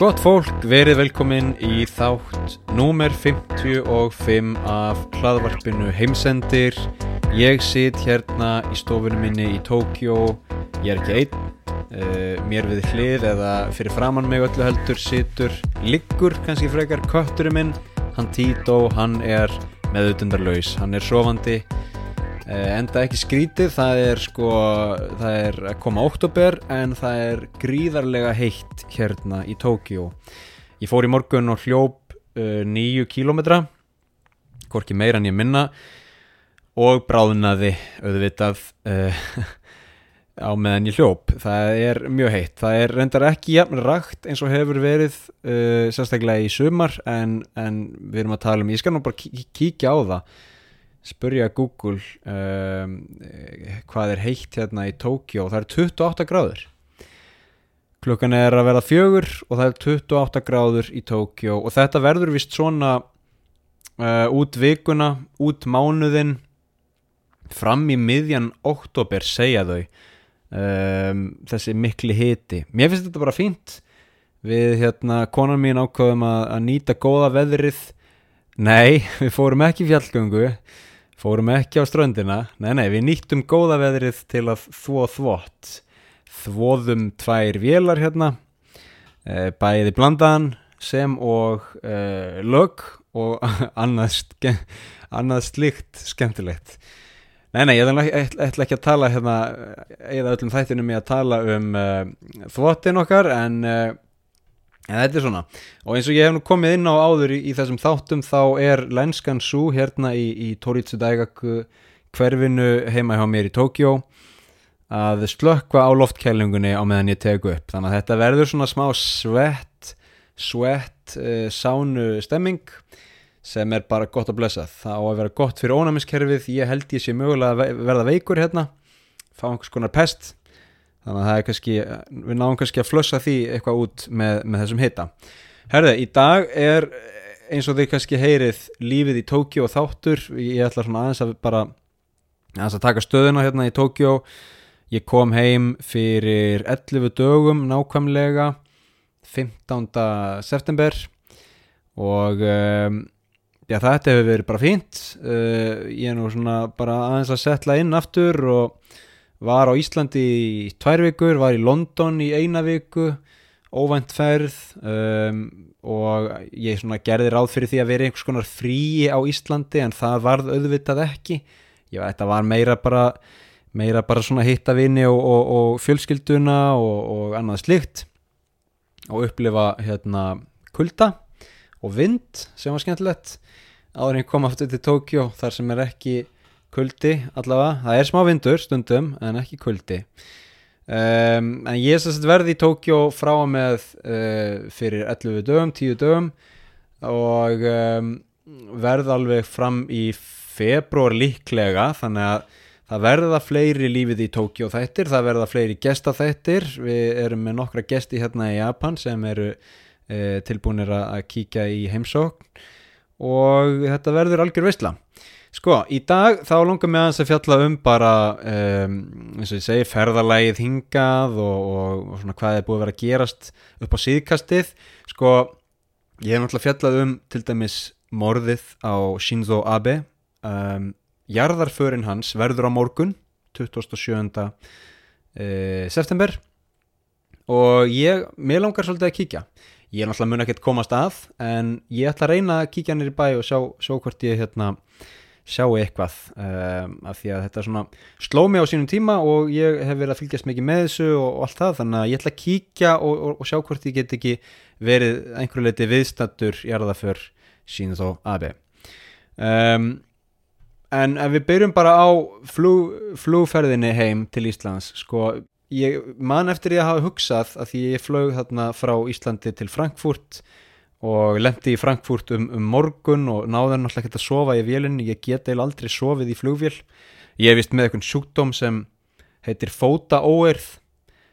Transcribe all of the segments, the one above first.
Gott fólk, verið velkomin í þátt númer 55 af hlaðvarpinu Heimsendir. Ég sit hérna í stofunum minni í Tókjó, ég er ekki einn, uh, mér við hlið eða fyrir framann mig öllu heldur situr liggur kannski frekar kötturinn minn, hann Tito, hann er meðutundarlaus, hann er sofandi. Uh, enda ekki skrítið, það er sko, það er að koma oktober en það er gríðarlega heitt hérna í Tókjó. Ég fór í morgun og hljóp uh, nýju kílómetra, hvorki meira en ég minna og bráðnaði auðvitað uh, á meðan ég hljóp. Það er mjög heitt, það er reyndar ekki jafn rakt eins og hefur verið uh, sérstaklega í sumar en, en við erum að tala um, ég skal nú bara kí- kíkja á það spurja Google um, hvað er heitt hérna í Tókjó það er 28 gráður. Klukkan er að verða fjögur og það er 28 gráður í Tókjó og þetta verður vist svona uh, út vikuna, út mánuðin fram í miðjan oktober segja þau um, þessi mikli hiti. Mér finnst þetta bara fínt. Við hérna, konan mín ákvaðum að, að nýta góða veðrið. Nei, við fórum ekki fjallgöngu fórum ekki á ströndina. Nei, nei, við nýttum góða veðrið til að þvó þvott. Þvóðum tvær vélar hérna eh, bæði blandaðan sem og eh, lög og annað, ske, annað slíkt skemmtilegt. Nei, nei, ég ætla ætla ekki að tala hérna, eða öllum þættinu mig að tala um uh, þvottin okkar en uh, en þetta er svona og eins og ég hef nú komið inn á áður í, í þessum þáttum þá er lenskan sú hérna í, í Toritsu Daigaku hverfinu heima hjá mér í Tókjó að slökka á loftkælingunni á meðan ég teku upp. Þannig að þetta verður svona smá svett svett uh, sánu stemming sem er bara gott að blessa. Það á að vera gott fyrir ónæmiskerfið. Ég held ég sé mögulega að ve- verða veikur hérna fá einhvers konar pest þannig að kannski við náum kannski að flössa því eitthvað út með, með þessum hita. Herði, í dag er eins og þið kannski heyrið lífið í Tókjó og þáttur. Ég ætla svona aðeins að bara aðeins að taka stöðuna hérna í Tókjó ég kom heim fyrir 11 dögum nákvæmlega 15. september. Og um, já þetta hefur verið bara fínt. Uh, ég er nú svona bara aðeins að setla inn aftur og var á Íslandi í tvær vikur, var í London í eina viku óvænt ferð um, og ég gerði ráð fyrir því að vera einhvers konar fríi á Íslandi en það varð auðvitað ekki. Ég veit að var meira bara meira bara svona hitta vini og, og, og fjölskylduna og, og annað slikt og upplifa hérna kulda og vind sem var skemmtilegt. Áður en ég kom aftur til Tókjó þar sem er ekki kuldi allavega, það er smá vindur stundum en ekki kuldi. Um, en ég er verði í Tókjó frá og með uh, fyrir 11 dögum, 10 dögum og um, verð alveg fram í februar líklega þannig að það verða fleiri lífið í Tókjó þættir, það verða fleiri gesta þættir, við erum með nokkra gesti hérna í Japan sem eru uh, tilbúinir að að kíkja í heimsókn og þetta verður algjör veistla sko, í dag þá langar mig aðeins að fjalla um bara um, eins og ég segi, ferðalægið hingað og, og, og svona hvað er búið að vera að gerast upp á síðkastið. Sko, ég hef náttúrulega fjallað um til dæmis morðið á Shinzo Abe. Um, jarðarförin hans verður á morgun 27. Uh, september. Og ég, mér langar svolítið að kíkja. Ég er náttúrulega mun ekkert komast að en ég ætla að reyna að kíkja nýr í bæ og sjá, sjá hvort ég hérna sjá eitthvað um, af því að þetta svona sló mig á sínum tíma og ég hef verið að fylgjast mikið með þessu og, og allt það þannig að ég ætla að kíkja og, og, og sjá hvort ég get ekki verið einhverju leiti viðstattur jarðaför sín þó aðbi um, en ef við byrjum bara á flug, flugferðinni heim til Íslands sko ég man eftir ég að hafa hugsað að því ég flög þarna frá Íslandi til Frankfurt og lendi í Frankfurt um, um morgun og náði náttúrulega ekki að sofa í vélinni, ég get eil aldrei sofið í flugvél. Ég er vist með eitthvað sjúkdóm sem heitir fótaóerð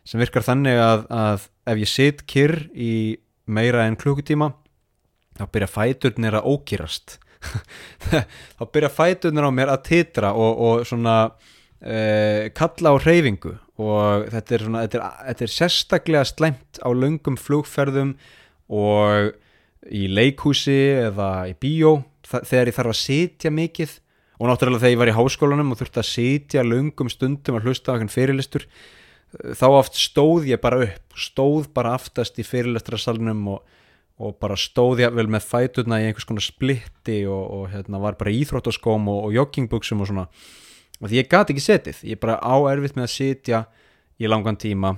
sem virkar þannig að, að ef ég sit kyrr í meira en klukkutíma þá byrja fæturnir að ókýrast þá byrja fæturnir á mér að titra og, og svona uh, kalla á hreyfingu. Og þetta er, svona, þetta, er, þetta er sérstaklega slæmt á löngum flugferðum og í leikhúsi eða í bíó þegar ég þarf að sitja mikið. Og náttúrulega þegar ég var í háskólanum og þurfti að sitja lungum stundum að hlusta einhvern fyrirlistur þá oft stóð ég bara upp stóð bara aftast í fyrirlistrasalunum og, og bara stóð ég vel með fætuna í einhvers konar splitti og, og hérna, var bara í íþróttaskóm og, og joggingbuksum og svona. Og því ég gati ekki setið, ég bara á erfitt með að sitja í langan tíma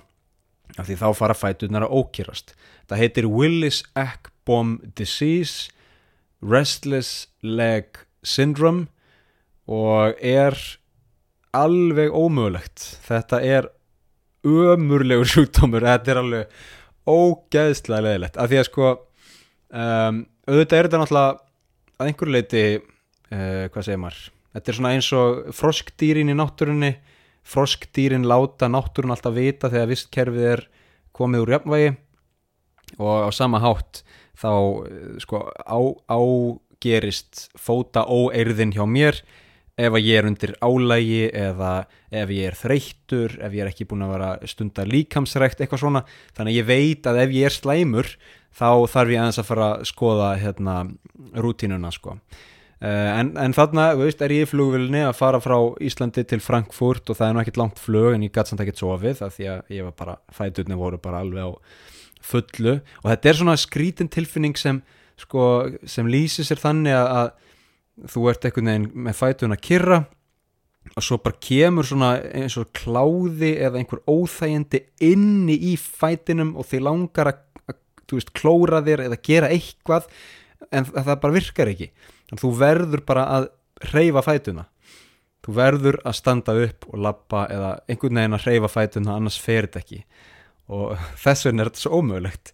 af því þá fara fætunar að ókýrast það heitir Willis-Ekbom Disease Restless Leg Syndrome og er alveg ómögulegt. Þetta er ömurlegur sjúkdómur. Þetta er alveg ógeðslega leðilegt af því að sko um, auðvitað er þetta náttúrulega að einhverju leiti uh, hvað segir maður? Þetta er svona eins og froskdýrin í náttúrunni froskdýrin láta náttúrun alltaf vita þegar vistkerfið er komið úr jafnvægi. Og á sama hátt þá sko á, ágerist fóta óeirðin hjá mér. Ef að ég er undir álægi eða ef ég er þreyttur ef ég er ekki búin að vera stundar líkamsrækt eitthvað svona, þannig að ég veit að ef ég er slæmur þá þarf ég aðeins að fara að skoða hérna rútínuna sko en, en þarna, veist, er ég í flugvilni að fara frá Íslandi til Frankfurt og það er nú ekkit langt flug en ég gæti samt ekkit sofið það því að ég var bara, fæturni voru bara alveg á fullu. Og þetta er svona skrítin tilfinning sem sko, sem lýsir sér þannig að þú ert einhvern veginn með fætun að kyrra og svo bara kemur svona eins og kláði eða einhver óþægindi inni í fætinum og þið langar að, að veist, klóra þér eða gera eitthvað en það bara virkar ekki en þú verður bara að reyfa fætuna þú verður að standa upp og lappa eða einhvern veginn að reyfa fætuna annars fer þetta ekki. Og þess vegna er þetta svo ómögulegt.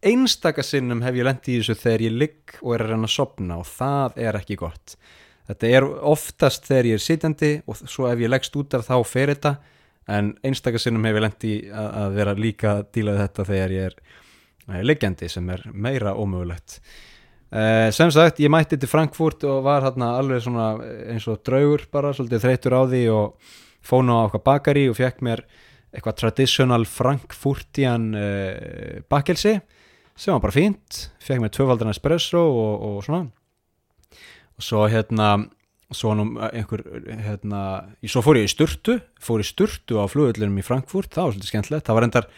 Einstakasinnum hef ég lendið í þessu þegar ég ligg og er að reyna að sopna og það er ekki gott. Þetta er oftast þegar ég er sitjandi og svo ef ég leggst út af þá fer þetta. En einstakasinnum hef ég lendið að, vera líka að díla þetta þegar ég er eh, liggjandi sem er meira ómögulegt eh, sem sagt ég mætti til Frankfurt og var hérna alveg svona eins og draugur bara svolítið þreytur á því og fóna á okkar bakari og fekk mér eitthvað traditional frankfurtian eh, bakkelsi sem var bara fínt, fekk mér tvöfaldan espresso og, og svona. Og svo hérna svo einhver hérna, svo fór ég í sturtu fór í sturtu á flugöldunum í Frankfurt. Það var svolítið skemmtilegt, það var endar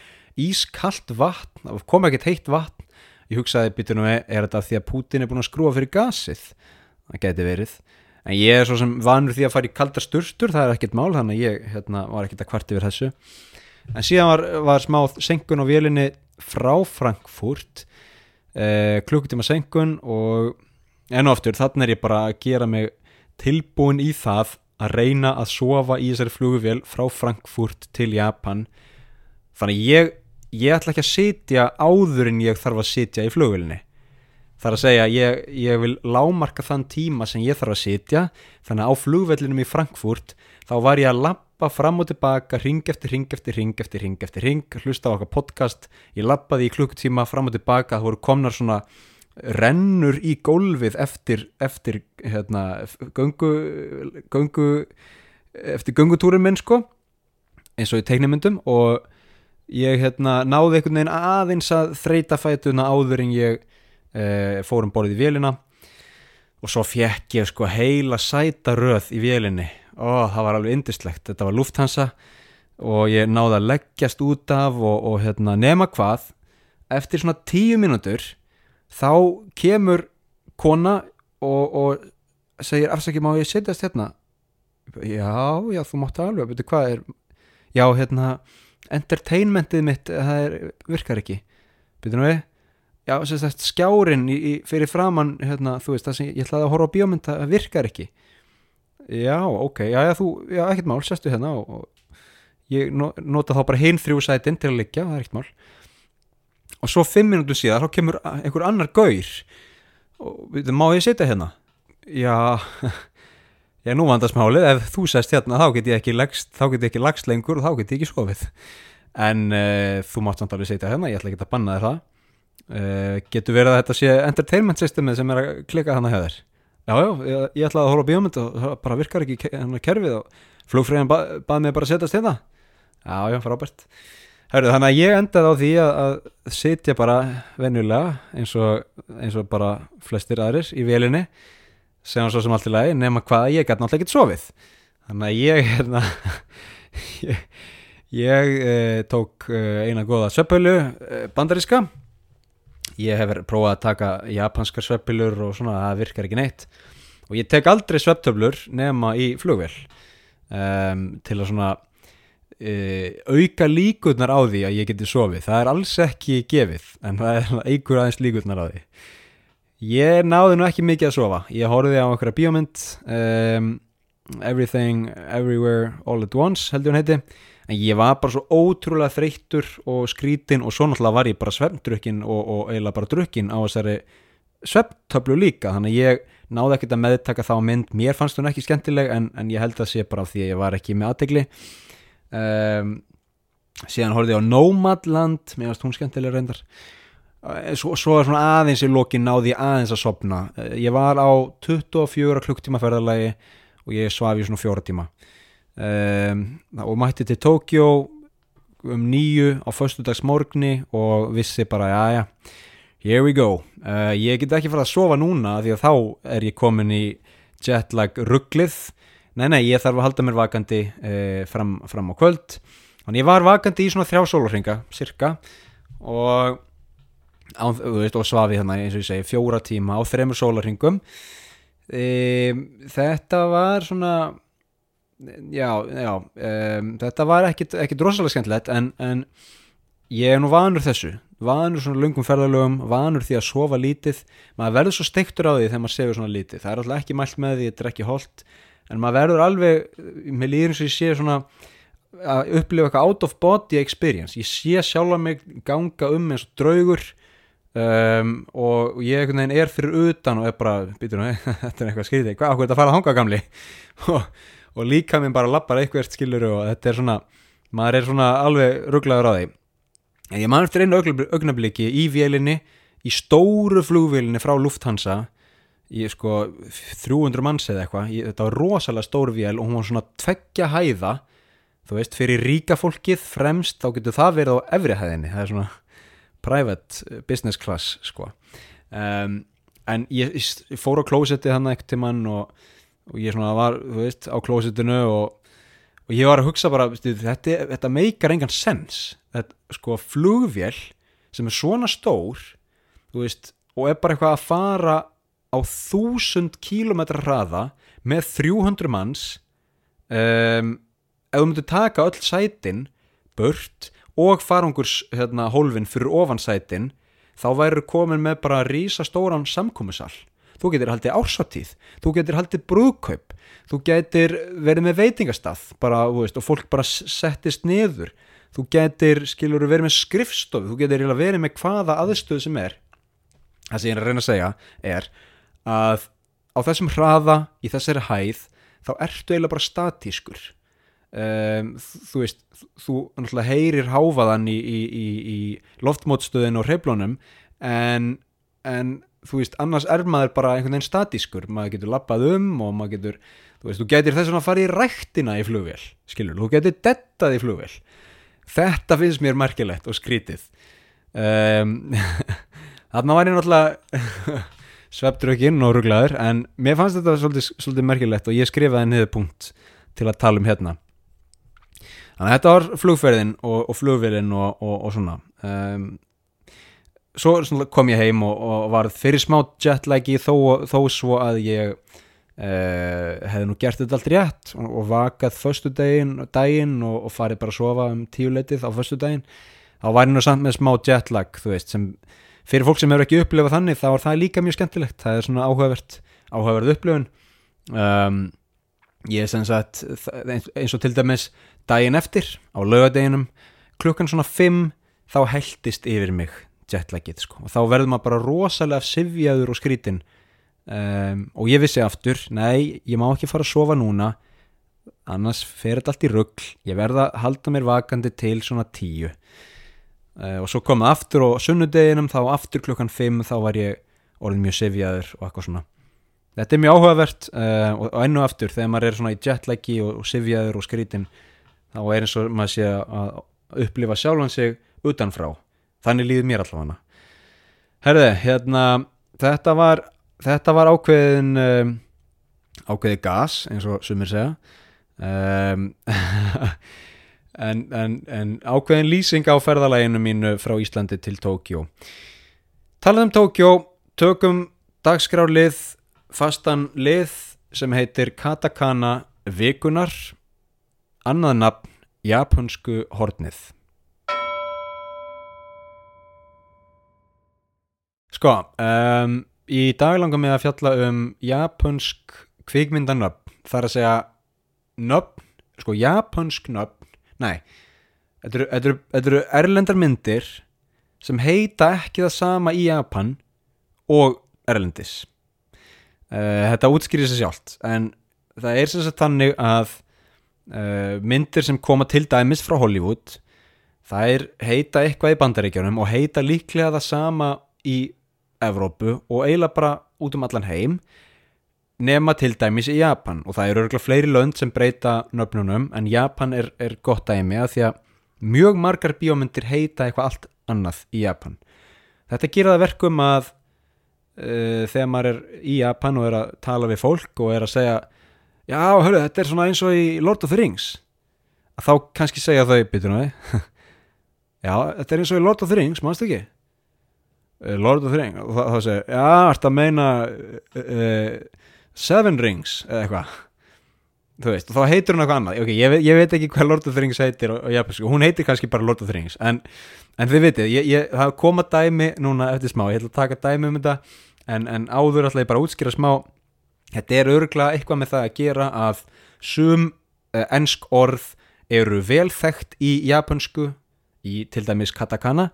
ískallt vatn, kom ekkert heitt vatn ég hugsaði, nú, er þetta því að Putin er búin að skrúa fyrir gasið? Það geti verið, en ég er svo sem vanur því að fara í kaldar sturtur, það er ekkert mál þannig að ég hérna, var ekkert að kvart yfir þessu. En síðan var, var smá senkun á vélinni frá Frankfurt eh, klukkutíma senkun og enn og aftur þannig er ég bara að gera mig tilbúin í það að reyna að sofa í þessari flugvél frá Frankfurt til Japan. Þannig ég, ég ætla ekki að sitja áður en ég þarf að sitja í flugvélinni. Þar að segja ég, ég vil lámarka þann tíma sem ég þarf að sitja þannig að á flugvellinum í Frankfurt þá var ég að lappa fram og tilbaka, ring eftir ring eftir ring eftir ring eftir ring, hlusta á okkar podcast ég lappaði í klukkutíma fram og tilbaka það voru komnar svona rennur í gólfið eftir eftir hérna göngu, göngu eftir göngutúrum minn sko eins og í tegnimundum og ég hérna náði einhvern veginn aðeins að þreita fætuna áður en ég e, fórum borðið í vélina. Og svo fjekk ég sko heila sæta röð í vélinni. Og það var alveg indistlegt, þetta var lufthansa og ég náði að leggjast út af og, og hérna, nema hvað eftir svona tíu mínútur þá kemur kona og, og segir afsakið má ég setjast hérna? Já, já, þú máttu alveg betur hvað er, já, hérna entertainmentið mitt, það er, virkar ekki. Nú við. Já, sagt, skjárin í, í, fyrir framann hérna, þú veist, það sem ég ætlaði að horfa á bíómynd það virkar ekki. Já, ok, já, já, þú, já, ekkert mál sestu hérna og, og ég nota þá bara hinn þrjú sætin til að liggja það er ekkert mál. Og svo fimm minútur síðan, þá kemur einhver annar gaur. Og við, má ég setja hérna? Já já, nú vandast málið, ef þú sest hérna þá get ég ekki lagst, þá get ég ekki lagst lengur og þá get ég ekki skofið en uh, þú mátt samt alveg setja hérna, ég ætla ekki að banna þér það. Uh, getur verið að þetta sé entertainment systemið sem er að klika þannig að hefur Já, já, ég, ég ætlaði að horfa á bíómynd og það bara virkar ekki hennar kerfið og flugfræðin ba, baði mig bara að setjast hérna. Já, já, frábært. Hörru, þannig að ég endaði á því að, að sitja bara venjulega eins og, eins og bara flestir aðrir í vélinni sem svo sem allt í lagi nema hvað ég gæti náttúrulega ekkert sofið. Þannig að ég hérna ég, ég eh, tók eh, eina góða sveppölu eh, bandaríska. Ég hef verið prófað að taka japanskar sveppilur og svona, það virkar ekki neitt. Og ég tek aldrei svepptöflur nema í flugvél um, til að svona uh, auka líkurnar á því að ég geti sofið, það er alls ekki gefið, en það er eigur aðeins líkurnar á því ég náði nú ekki mikið að sofa, ég horfið á okkur bíómynd um, Everything, Everywhere, All at Once heldur hún heiti. En ég var bara svo ótrúlega þreyttur og skrítin og svo náttúrulega var ég bara svefndrukkin og, og eiginlega bara drukkin á þessari svefntöflu líka. Þannig að ég náði ekkert að meðtaka þá mynd. Mér fannst hún ekki skemmtileg en, en ég held að sé bara af því að ég var ekki með aðtegli um, síðan horfið ég á Nomadland. Mér fannst hún skemmtileg reyndar svo, svo er svona aðeins í lokin náði aðeins að sopna eh, ég var á 24 klukktíma ferðarlagi og ég svaf í svona fjóra tíma. Um, og mætti til Tókjó um nýju á förstudags morgni og vissi bara já já here we go. Uh, ég get ekki fara að sofa núna því að þá er ég komin í jetlag rugglið. Nei nei ég þarf að halda mér vakandi uh, fram, fram á kvöld. Þannig ég var vakandi í svona þrjá sólurringa cirka og, á, veist, og svafi hérna eins og ég segi fjóra tíma á þremur sólurringum um, þetta var svona já, já um, þetta var ekkit, ekkit rosalega skemmtilegt en, en ég er nú vanur þessu. Vanur svona lungum ferðalögum vanur því að sofa lítið. Maður verður svo steiktur á því þegar maður sefur svona lítið. Það er alltaf ekki mælt með því, þetta er ekki holdt en maður verður alveg með líður sem ég sé svona að upplifa eitthvað out of body experience. Ég sé sjálfa mig ganga um eins og draugur um, og ég er fyrir utan og er bara, býtur nú, þetta er eitthvað skriðið hvað, hvað er þetta að fara að hanga gamli? Og og líka minn bara lappar eitthvað skilur og þetta er svona, maður er svona alveg rugglaður á því. En ég man eftir einu augnabliki í vélinni í stóru flugvélinni frá Lufthansa. Í sko 300 manns eða eitthvað, þetta var rosalega stóru vél og hún var svona tveggja hæða. Þú veist, fyrir ríka fólkið fremst, þá getur það verið á efri hæðinni. Það er svona private business class sko. Um, en ég, ég fór á klósetti þannig ekkert til mann og og ég svona var, þú veist, á klósitinu og, og ég var að hugsa bara þetta, þetta meikar engan sens. Þetta, sko, flugvél sem er svona stór þú veist, og er bara eitthvað að fara á þúsund kílometra hraða með 300 manns um, ef þú myndir taka öll sætin burt og farangurs hérna, hólfin fyrir ofan sætin þá væri komin með bara rísa stóran samkómusall þú getur haldið ársatíð, þú getur haldið brúðkaup, þú getur verið með veitingastað bara, veist, og fólk bara settist niður, þú getur, skilur, verið með skrifstofu, þú getur verið með hvaða aðstöð sem er. Það sem ég er að reyna að segja er að á þessum hraða, í þessari hæð, þá ertu eiginlega bara statískur. Um, þú veist, þú náttúrulega heyrir háfaðan í, í, í, í loftmótstöðin og hreiflónum en, en þú veist, annars er maður bara einhvern veginn statískur, maður getur lappað um og maður getur, þú veist, þú getur þess að fara í rættina í flugvél, skilur. Þú getur dettað í flugvél. Þetta finnst mér merkilegt og skrítið. Um, þarna var ég náttúrulega sveptrökinn og rugglaður en mér fannst þetta svolítið, svolítið merkilegt og ég skrifaði niður punkt til að tala um hérna þannig að þetta var flugferðin og, og flugvélin og, og, og svona. Um, svo kom ég heim og, var fyrir smá jetlagi þó, þó svo að ég Uh, hefði nú gert þetta allt rétt og, vakað förstu daginn, og, farið bara að sofa um tíu letið á förstu daginn þá var ég nú samt með smá jetlag þú veist, sem fyrir fólk sem hefur ekki upplifað þannig þá er það líka mjög skemmtilegt. Það er svona áhugavert, áhugaverð upplifun. Um, ég er sem sagt eins og til dæmis daginn eftir á lögadeginum klukkan svona 5 þá heldist yfir mig jetlagið sko. og þá verður maður bara rosalega sivjaður og skrítin um, og ég vissi aftur, nei, ég má ekki fara að sofa núna annars fer þetta allt í ruggl ég verða að halda mér vakandi til svona tíu. Uh, og svo komað aftur og sunnudeginum þá aftur klukkan 5 þá var ég orðin mjög sivjaður og eitthvað svona. Þetta er mjög áhugavert uh, og, og ennu aftur þegar maður er svona í jetlagi og, og sivjaður og skrítin þá er eins og maður sé að upplifa sjálfan sig utanfrá. Þannig líður mér allavega. Herði, hérna þetta var, þetta var ákveðin um, ákveði gas eins og sumir segja. Um, en, en, en ákveðin lýsing á ferðalæginu mínu frá Íslandi til Tókjó talað um Tókjó tökum dagskrárlið fastan lið sem heitir Katakana vikunar annað nafn japansku hornið. Sko um, í dag langar mig að fjalla um japansk kvikmyndanöfn. Þar að segja nöfn, sko japansk nöfn nei, þetta eru, eru erlendar myndir sem heita ekki það sama í Japan og erlendis. Uh, þetta útskýrir sér sjálft en það er sem sagt þannig að uh, myndir sem koma til dæmis frá Hollywood það er heita eitthvað í bandaríkjunum og heita líklega það sama í Evrópu og eiginlega bara út um allan heim nema til dæmis í Japan. Og það eru örgulega fleiri lönd sem breyta nöfnunum en Japan er, er gott dæmi að því að mjög margar bíómyndir heita eitthvað allt annað í Japan. Þetta gera það verkum að uh, þegar maður er í Japan og er að tala við fólk og er að segja já, hörru, þetta er svona eins og í Lord of the Rings. Að þá kannski segja þau byttur náði já, þetta er eins og í Lord of the Rings, mannstu ekki? Uh, Lord of the Rings og þá, segja, já, að meina uh, Seven Rings eða eitthvað? Þú veist, og þá heitir hún eitthvað annað. Okay, ég, ég veit ekki hvað Lord of the Rings heitir og, og japansku, hún heitir kannski bara Lord of the Rings en, en þið vitið, það koma dæmi núna eftir smá, ég ætla að taka dæmi um þetta en, en áður ætla ég bara að útskýra smá þetta er örgulega eitthvað með það að gera að sum uh, ensk orð eru velþekkt í japansku í til dæmis katakana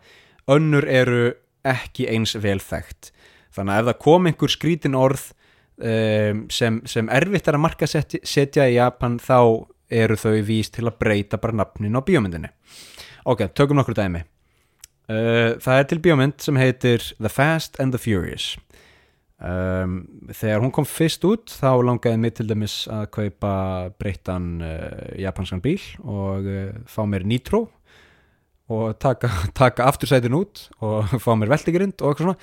önnur eru ekki eins velþekkt þannig að ef það kom einhver skrítin orð um, sem, sem erfitt er að marka setja, setja í Japan þá eru þau víst til að breyta bara nafnin á bíómyndinni. Ok, tökum nokkur dæmi. Uh, það er til bíómynd sem heitir The Fast and the Furious um, þegar hún kom fyrst út þá langaði mig til dæmis að kaupa breytan uh, japanskan bíl og uh, fá mér nitro og taka, taka aftursætin út og fá mér veldigrind og eitthvað svona.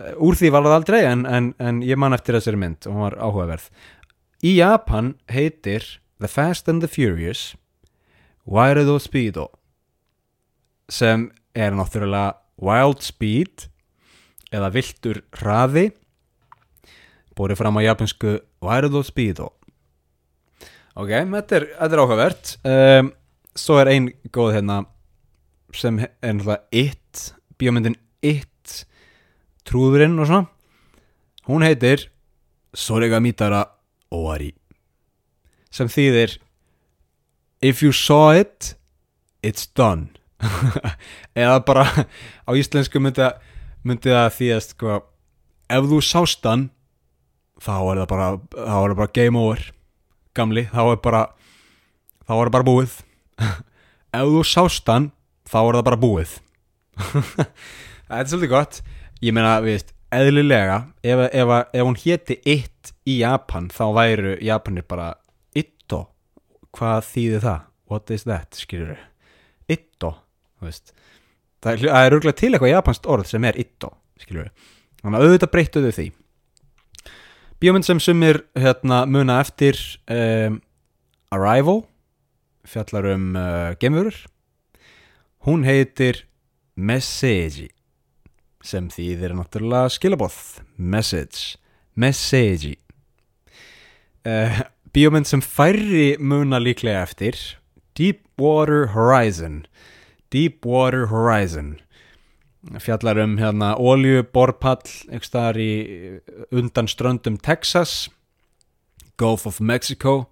Eh, úr því var það aldrei en, en, en ég man eftir þessari mynd og hún var áhugaverð. Í Japan heitir The Fast and the Furious Wiredo Speedo sem er náttúrulega Wild Speed eða Viltur Hraði búið fram á japansku Wiredo Speedo ok, þetta er, þetta er áhugavert. Um, svo er ein góð hérna sem er náttúrulega It bíómyndin It trúðurinn og svona. Hún heitir Sorega Mitara Owari sem þýðir If you saw it it's done. Eða bara á íslensku myndi það þýðast sko, ef þú sást hann þá er það bara, þá er það bara game over gamli, þá er bara þá er það bara búið. Ef þú sást hann þá er það bara búið. Það er svolítið gott. Ég meina, við veist, eðlilega ef, ef, ef hún hétti It í Japan þá væru Japanir bara Itto, hvað þýðir það? What is that, skilur þau? Itto, þú veist. Það er, er örgulega til eitthvað japansk orð sem er Itto, skilur þau þannig að auðvitað breyttuðu því Bíómynd sem sumir hérna, muna eftir um, Arrival fjallar um uh, gemurur hún heitir Message sem þýðir náttúrulega skilabóð message, message. Uh, bíómynd sem færri muna líklega eftir Deepwater Horizon. Deepwater Horizon fjallar um hérna oljuborpall eitthvað staðar í undan ströndum Texas Gulf of Mexico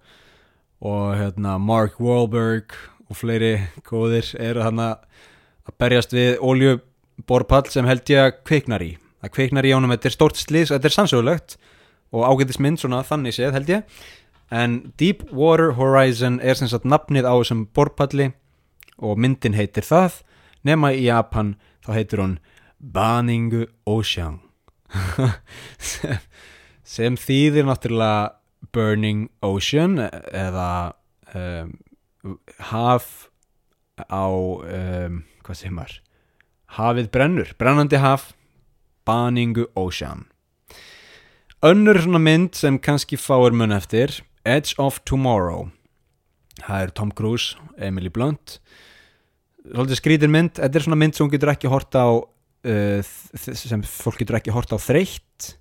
og hérna Mark Wahlberg og fleiri góðir eru hann að berjast við oljuborpall borpall sem held ég að kveiknar í. Það kveiknar í ánum, þetta er stórt slís þetta er sannsögulegt og ágættismynd svona þannig séð held ég. En Deepwater Horizon er sem sagt nafnið á þessum borpalli og myndin heitir það nema í Japan þá heitir hún Baningu Ocean. Sem, sem þýðir náttúrulega Burning Ocean eða um, haf á um, hvað segir maður? Hafið brennur, brennandi haf Banningu Ocean. Önnur svona mynd sem kannski fáir mun eftir Edge of Tomorrow. Það er Tom Cruise, Emily Blunt svolítið skrítir mynd. Þetta er svona mynd sem hún getur ekki hort á uh, sem fólk getur ekki hort á þreytt.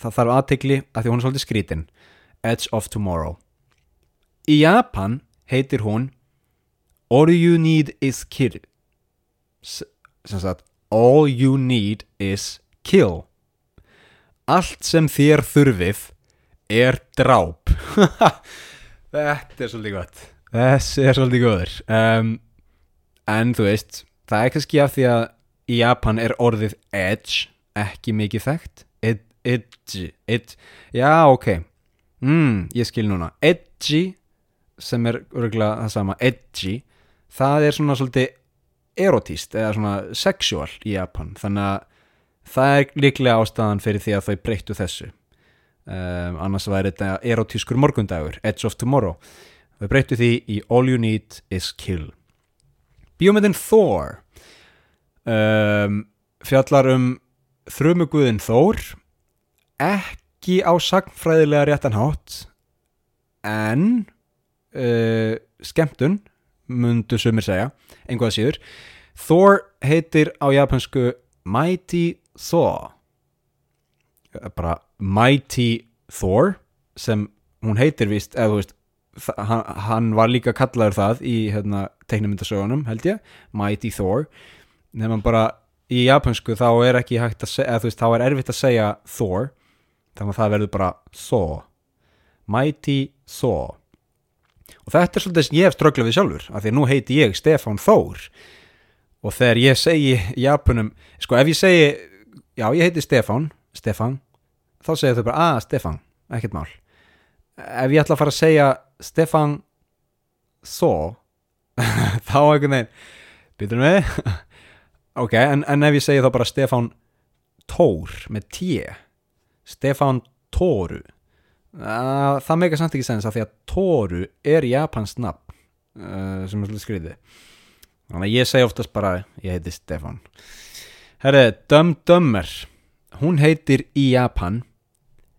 Það þarf aðtegli að því hún er svolítið skrítin Edge of Tomorrow. Í Japan heitir hún All you need is kill. Sem sagt All you need is kill. Allt sem þér þurfið er dráp. Þetta er svolítið gott. Þessi er svolítið góður. Um, En þú veist Það er kannski af því að í Japan er orðið edge ekki mikið þekkt. Ed, Edge ed, Já, ok. Mm, Ég skil núna. Edgy sem er örgulega það sama Edgy Það er svona svolítið erotíst eða svona sexual í Japan. Þannig að það er líklega ástæðan fyrir því að þau breyttu þessu. Um, annars væri þetta erotískur morgundagur Edge of Tomorrow. Þau breyttu því í All You Need Is Kill Bíómyndin Thor um, fjallar um þrumuguðin Thor ekki á sagnfræðilega réttanhátt en uh, skemmtun mundu sumir segja, einhvað síður. Thor heitir á japansku Mighty Thor. Bara Mighty Thor sem hún heitir vist, eða þú veist hann, hann var líka kallaður það í hérna, teiknumyndasögunum held ég Mighty Thor. Nefnum bara í japansku þá er ekki hægt að segja, eða þú veist þá er erfitt að segja Thor þannig að það verður bara Thor. Mighty Thor. Og þetta er svolítið sem ég hef ströglað við sjálfur af því að nú heiti ég Stefán Þór. Og þegar ég segi Japunum, sko ef ég segi já ég heiti Stefán, Stefán þá segir þau bara, að ah, Stefán ekkert mál. Ef ég ætla að fara að segja Stefán Þó þá einhvern veginn byrjum við. Ok, en, en ef ég segi þá bara Stefán Tór með T. Stefán Tóru Uh, það meika samt ekki sens að því að Tóru er Japans nafn uh, sem er svolítið skriðið þannig að ég segi oftast bara ég heiti Stefan Herri, Dum Dummer hún heitir í Japan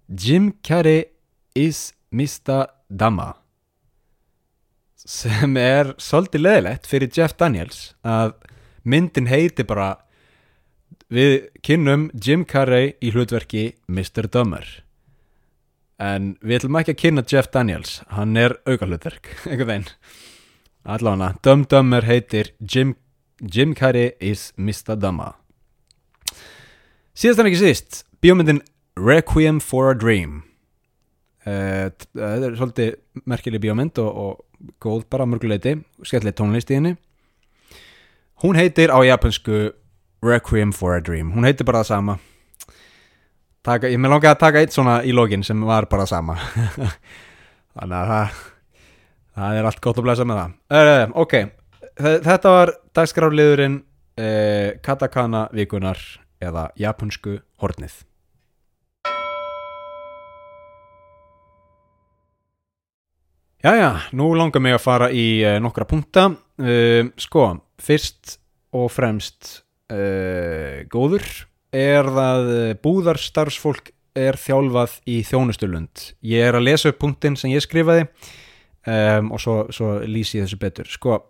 Jim Carrey is Mr. Dama sem er svolítið leðilegt fyrir Jeff Daniels að myndin heiti bara við kynnum Jim Carrey í hlutverki Mr. Dummer en við ætlum ekki að kynna Jeff Daniels hann er augalutverk einhvern veginn allavega, Dum Dummer heitir Jim, Jim Carrey is Mr. Dumma síðast en ekki síst bíómyndin Requiem for a Dream það er svolítið merkileg bíómynd og, og góð bara mörguleiti skemmtileg tónlist í henni. Hún heitir á japansku Requiem for a Dream. Hún heitir bara það sama. Taka, ég með langaði að taka eitt svona í login sem var bara sama. Þannig að það það er allt gott að blæsa með það. Uh, ok, þetta var dagskráliðurinn uh, katakana vikunar eða japansku hornið Jæja, nú langar mig að fara í uh, nokkra punta sko, fyrst og fremst góður er eh, búðarstarfsfólk er þjálfað í þjónustulund. Ég er að lesa upp punktin sem ég skrifaði um, og svo, svo lýsi ég þessu betur. Sko,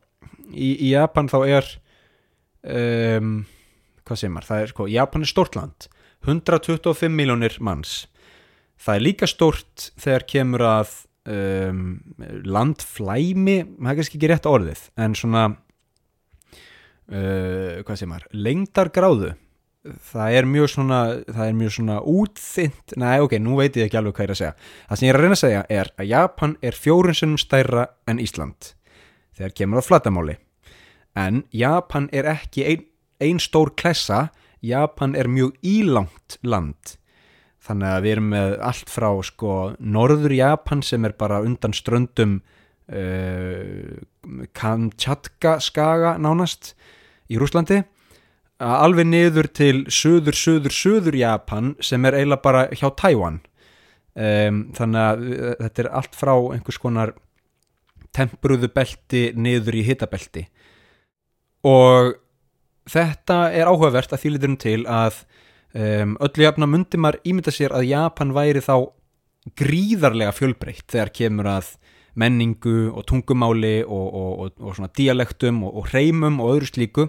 í, í Japan þá er um, hvað segir maður? Það er sko, Japan er stort land. 125 miljónir manns. Það er líka stort þegar kemur að um, landflæmi það er kannski ekki rétt orðið en svona uh, hvað segir maður lengdargráðu það er mjög svona það er mjög svona útþynt næ ok, nú veit ég ekki alveg hvað ég er að segja. Það sem ég er að reyna að segja er að Japan er fjórunsunum stærra en Ísland þegar kemur á flatamáli en Japan er ekki einn ein stór klessa Japan er mjög ílangt land þannig að við erum með allt frá sko norður Japan sem er bara undan ströndum uh, Kamchatka skaga nánast í Rúslandi alveg niður til söður, söður, söður Japan sem er eiginlega bara hjá Tæwan um, þannig að uh, þetta er allt frá einhvers konar tempruðu belti niður í hitabelti. Og þetta er áhugavert að þýlitum til að um, öllu jafna myndi maður ímynda sér að Japan væri þá gríðarlega fjölbreytt þegar kemur að menningu og tungumáli og, og, og, og svona dialektum og hreimum og öðru slíku.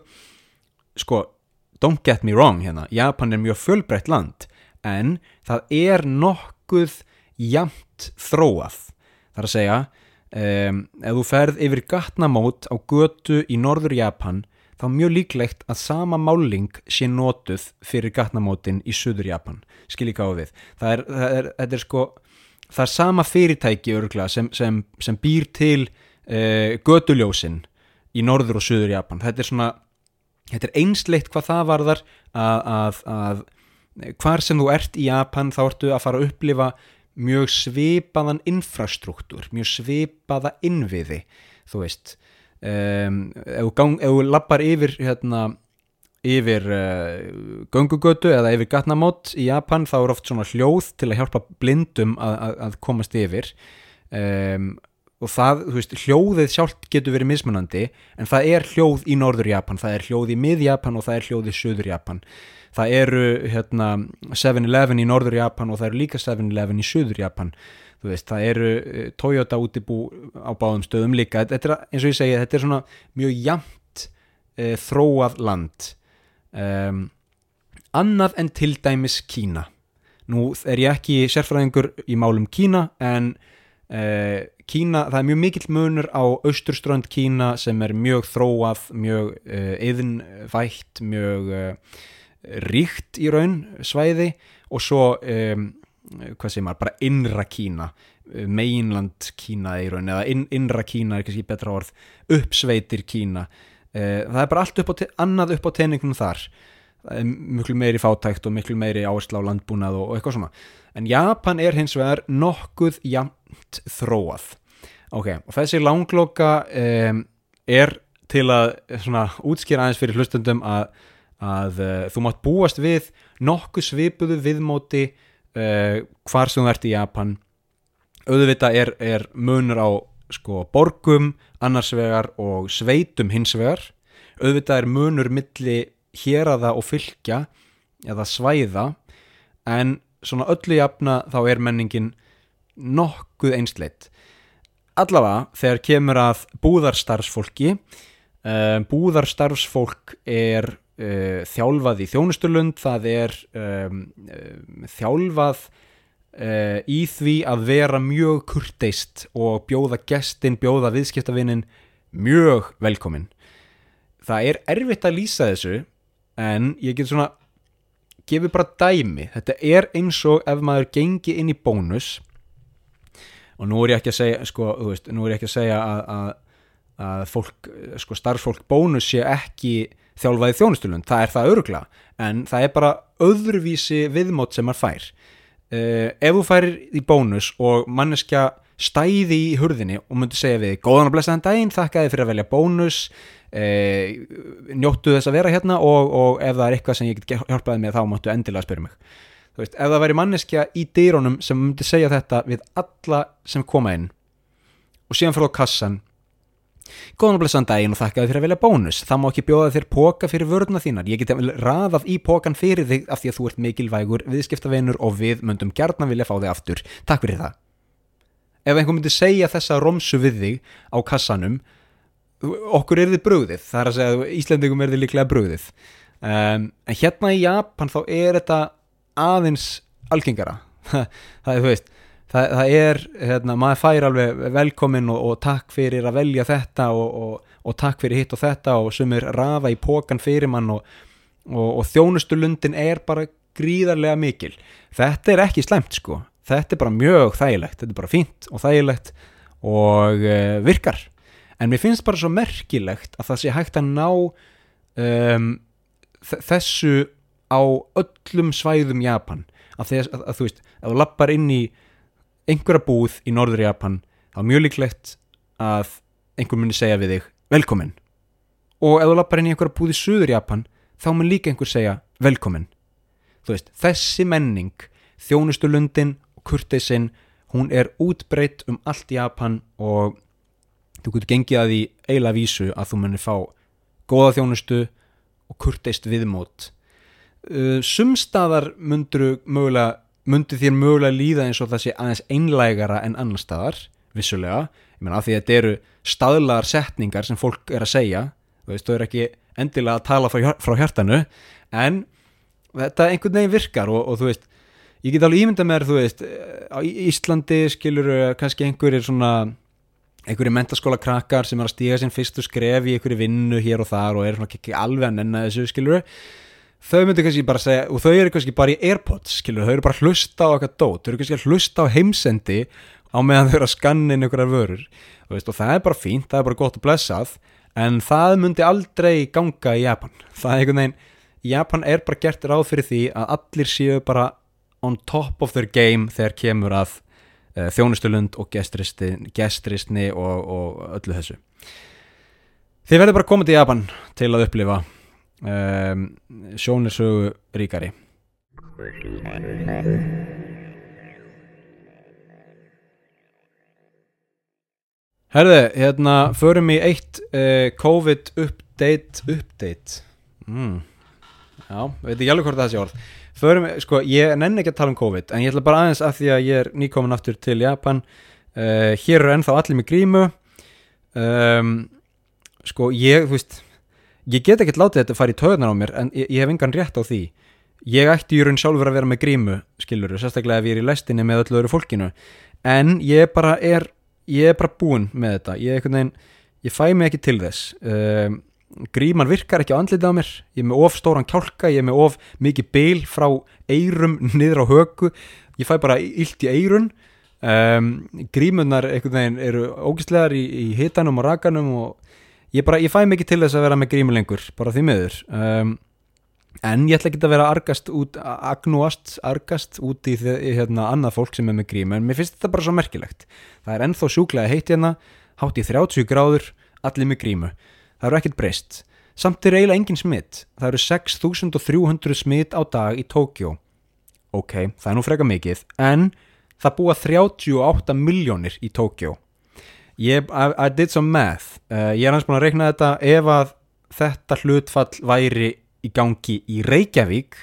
Sko, don't get me wrong hérna, Japan er mjög fjölbreytt land en það er nokkuð jamt þróað. Þar að segja um, ef þú ferð yfir gatnamót á götu í norður Japan þá mjög líklegt að sama máling sé notuð fyrir gatnamótin í söður Japan, skil ég gáði við. Það er, það er, það er sko það er sama fyrirtæki örgla sem, sem, sem býr til uh, göduljósin í norður og söður Japan þetta er svona, þetta er einsleitt hvað það varðar að, að, að hvar sem þú ert í Japan þá ertu að fara að upplifa mjög svipaðan infrastruktúr, mjög svipaða innviði, þú veist um, ef þú lappar yfir hérna yfir uh, göngugötu eða yfir gatnamót í Japan þá er oft svona hljóð til að hjálpa blindum að, að, að komast yfir. Um, og það, þú veist, hljóðið sjálft getur verið mismunandi en það er hljóð í norður Japan, það er hljóð í mið Japan og það er hljóð í söður Japan. Það eru hérna 7-Eleven í norður Japan og það eru líka 7-Eleven í söður Japan þú veist, það eru uh, Toyota útibú á báðum stöðum líka. Þetta er, eins og ég segja, þetta er svona mjög jamt uh, þróað land. Um, annað en til dæmis Kína. Nú er ég ekki sérfræðingur í málum Kína en uh, Kína, það er mjög mikill munur á austurströnd Kína sem er mjög þróað, mjög uh, yðnvætt, mjög ríkt í raun svæði. Og svo um, hvað segir maður, bara innra Kína mainland Kína í raun eða inn, innra Kína er kannski betra orð uppsveitir Kína. Eh, það er bara allt upp á, annað upp á teiningunum þar. Miklu meiri fátækt og miklu meiri áherslu á landbúnað og, og eitthvað svona. En Japan er hins vegar nokkuð jamt þróað. Ok, og þessi langloka um, er til að svona, útskýra aðeins fyrir hlustundum að, að uh, þú mátt búast við nokkuð svipuðu viðmóti uh, hvar sem þú ert í Japan auðvitað er, er munur á sko borgum annars vegar og sveitum hins vegar. Auðvitað er munur milli héraða og fylgja eða svæða en svona öllu jafna þá er menningin nokkuð einsleitt. Allavega þegar kemur að búðarstarfsfólki uh, búðarstarfsfólk er uh, þjálfað í þjónustulund það er um, um, þjálfað uh, í því að vera mjög kurteist og bjóða gestin, bjóða viðskiptavinnin mjög velkomin það er erfitt að lýsa þessu en ég get svona gefið bara dæmi, þetta er eins og ef maður gengi inn í bónus og nú er ég ekki að segja sko, veist, nú er ég ekki að segja að, að, að fólk, sko starfsfólk bónus sé ekki þjálfaði þjónustulund, það er það örugla en það er bara öðruvísi viðmót sem maður fær. Uh, ef þú færir í bónus og manneskja stæði í hurðinni og myndi segja við góðan og blessaðan daginn, þakka þið fyrir að velja bónus uh, njóttu þess að vera hérna og, og ef það er eitthvað sem ég get hjálpaði með þá máttu endilega spyrja mig. Veist, ef það væri manneskja í dýrónum sem myndi segja þetta við alla sem koma inn og síðan fyrir á kassan Góðan og blessan daginn og þakka þið fyrir að velja bónus. Það má ekki bjóða þér póka fyrir vörðuna þínar. Ég geti raðað í pókan fyrir þig af því að þú ert mikilvægur viðskiptavenur og við möndum gertna vilja fá þig aftur. Takk fyrir það. Ef einhver myndi segja þessa romsu við þig á kassanum, okkur er þið bröðið. Það er að segja að Íslandingum er þið líklega bröðið. Um, en hérna í Japan þá er þetta aðeins algengara. það er, þú veist, það, það er, hérna, maður fær alveg velkomin og, og takk fyrir að velja þetta og, og, takk fyrir hitt og þetta og sem er rafa í pókan fyrir mann og þjónustulundin er bara gríðarlega mikil. Þetta er ekki slemt sko. Þetta er bara mjög þægilegt, þetta er bara fínt og þægilegt og uh, virkar. En mér finnst bara svo merkilegt að það sé hægt að ná um, þessu á öllum svæðum Japan. Að, þess, að, að þú veist, að þú lappar inn í einhverja búð í norður Japan þá er mjög líklegt að einhver muni segja við þig velkomin. Og ef þú lappar inn í einhverja búð í söður Japan þá mun líka einhver segja velkomin. Þú veist, þessi menning þjónustulundin og kurteisinn hún er útbreytt um allt Japan og þú getur gengið að því eila vísu að þú munir fá góða þjónustu og kurteist viðmót. Uh, sumstaðar mundur mögulega myndi þér mögulega líða eins og það sé aðeins einlægara en annar staðar vissulega, ég menna af því að þetta eru staðlaðar setningar sem fólk er að segja þú veist, þau eru ekki endilega að tala frá, hjartanu en þetta einhvern veginn virkar og, og þú veist, ég get alveg ímynda með þú veist, á Íslandi skilur kannski einhverjir svona einhverjir mentaskóla krakkar sem er að stíga sinn fyrstu skref í einhverju vinnu hér og þar og er svona ekki alveg að skilur þau myndir kannski bara segja og þau eru kannski bara í Airpods skilur, þau eru bara að hlusta á eitthvað dót. Þau eru kannski að hlusta á heimsendi á meðan þau eru að skanna inn einhverjar vörur. Veist, og það er bara fínt, það er bara gott að blessað en það myndi aldrei ganga í Japan. Það er einhvern veginn, Japan er bara gert ráð fyrir því að allir séu bara on top of their game þegar kemur að uh, þjónustulund og gestristni og, og öllu þessu. Þið verður bara komið til Japan til að upplifa um, sjónirsögu ríkari. Herði, hérna förum í eitt uh, COVID update update. Mm. Já, veit ekki alveg hvort það sé orð. Förum, sko, ég nenni ekki að tala um COVID en ég ætla bara aðeins að því að ég er nýkomin aftur til Japan. Uh, hér eru ennþá allir með grímu. Um, sko, ég, þú veist ég get ekki látið þetta að fara í töðunar á mér en ég, ég hef engan rétt á því. Ég ætti í raun sjálfur að vera með grímu skilur, sérstaklega ef ég er í lestinni með öllu öru fólkinu. En ég bara er ég er bara búinn með þetta. Ég, veginn, ég fæ mig ekki til þess. Um, gríman virkar ekki á andlitið á mér. Ég er með of stóran kjálka ég er með of mikið beil frá eirum niður á högu ég fæ bara illt í eirun um, grímunar eru ógistlegar í, í hitanum og rakanum og ég, bara, ég fæ mikið til þess að vera með grímu lengur bara því miður. Um, en ég ætla ekki að vera argast út agnúast, argast út í, í hérna, annað fólk sem er með grímu en mér finnst þetta bara svo merkilegt. Það er ennþá sjúklega heitt hérna hátt í 30 gráður, allir með grímu. Það eru ekkert breyst. Samt er eiginlega engin smitt það eru 6300 smitt á dag í Tókjó ok, það er nú freka mikið en það búa 38 miljónir í Tókjó I did some math uh, ég er hans búin að reikna þetta. Ef að þetta hlutfall væri í gangi í Reykjavík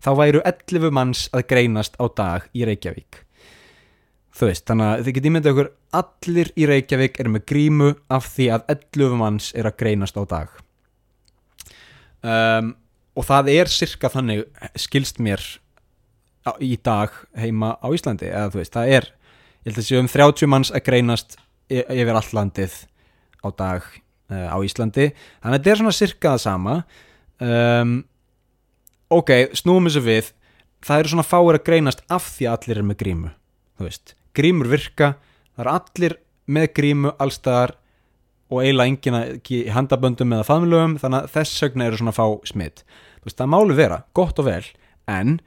þá væru 11 manns að greinast á dag í Reykjavík. Þú veist, þannig að þið getið myndið okkur allir í Reykjavík eru með grímu af því að 11 manns er að greinast á dag. Um, og það er cirka þannig skilst mér á, í dag heima á Íslandi. Eða þú veist, það er ég held að séu um 30 manns að greinast yfir all landið á dag uh, á Íslandi. Þannig að þetta er svona cirka það sama. Um, ok, snúum þessu við. Það eru svona fáir að greinast af því að allir er með grímu grímur virka, það eru allir með grímu allstaðar og eiginlega engina í handaböndum eða faðmlögum þannig að þess sögna eru svona fá smitt veist, það málu vera, gott og vel en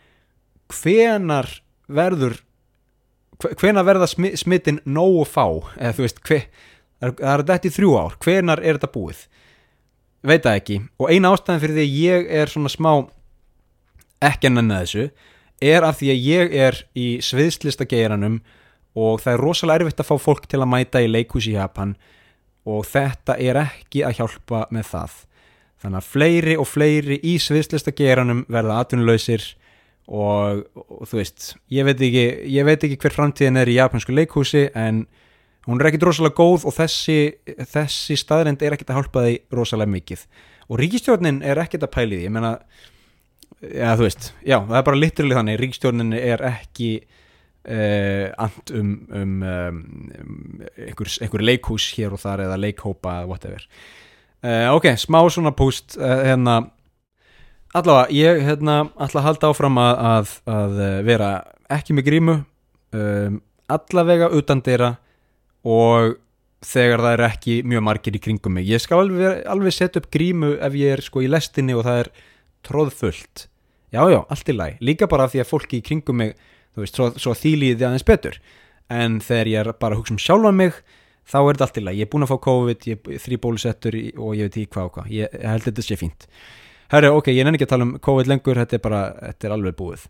hvenar verður hvena verða smittin nógu fá? Eða þú veist, hver, það er þetta í þrjú ár. Hvenar er þetta búið? Veit það ekki. Og eina ástæðan fyrir því að ég er svona smá ekki enn enna þessu er af því að ég er í sviðslistageiranum og það er rosalega erfitt að fá fólk til að mæta í leikhús í Japan og þetta er ekki að hjálpa með það. Þannig að fleiri og fleiri í sviðslistageiranum verða atvinnuleysir og, og þú veist ég veit, ekki, ég veit ekki hver framtíðin er í japansku leikhúsi en hún er ekkit rosalega góð og þessi, þessi staðrind er ekkit að hjálpa því rosalega mikið. Og ríkistjórnin er ekkit að pæli því ég menna, ja þú veist já, það er bara liturlega þannig, ríkistjórnin er ekki uh, and um, um, um einhver, einhver leikhús hér og þar eða leikhópa, whatever. Uh, ok, smá svona púst uh, eh, hérna allavega, ég hérna að halda áfram að, að, að vera ekki með grímu um, allavega utan dýra og þegar það er ekki mjög margir í kringum mig. Ég skal alveg, alveg setja upp grímu ef ég er sko í lestinni og það er tróðfullt jájá, allt í læg, líka bara því að fólki í kringum mig þú veist, svo, svo þýliði aðeins betur. En þegar ég er bara að hugsa um sjálfan mig þá er þetta allt í læg, ég er búin að fá COVID ég er þrý bólusettur og ég veit ekki hvað og hvað. Ég, held þetta sé fínt. Herri, ok, ég nenni ekki að tala um COVID lengur, þetta er bara, þetta er alveg búið.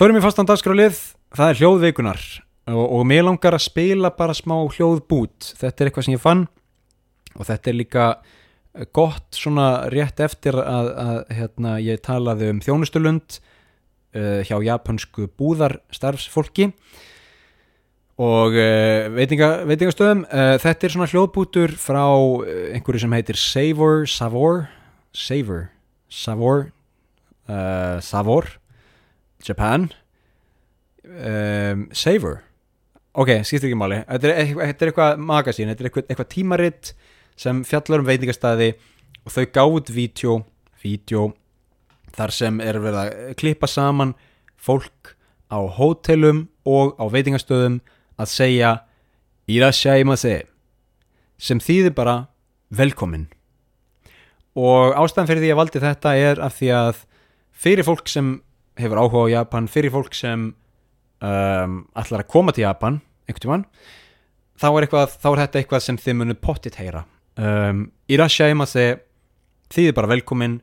Förum í fastan dagskrálið, það er hljóðveikunar og, og mér langar að spila bara smá hljóðbút. Þetta er eitthvað sem ég fann. Og þetta er líka gott svona rétt eftir að, að hérna, ég talaði um þjónustulund uh, hjá japansku búðarstarfsfólki. Og uh, veitinga, veitingastöðum uh, þetta er svona hljóðbútur frá einhverju sem heitir Savor Savor Savor Savor Savor Japan. Um, Savor ok, skiptir ekki máli. Þetta er, þetta er eitthvað magasín, þetta er eitthvað, eitthvað tímaritt sem fjallar um veitingastæði og þau gáð vídeo, þar sem er verið að klippa saman fólk á hótelum og á veitingastöðum að segja Irashaimase sem þýðir bara velkomin. Og ástæðan fyrir því að valdi þetta er af því að fyrir fólk sem hefur áhuga á Japan fyrir fólk sem um, ætlar að koma til Japan einhvern tímann þá er, eitthvað, þá er þetta eitthvað sem þið munu pottit heyra. Um, Irashaimase þýðir bara velkomin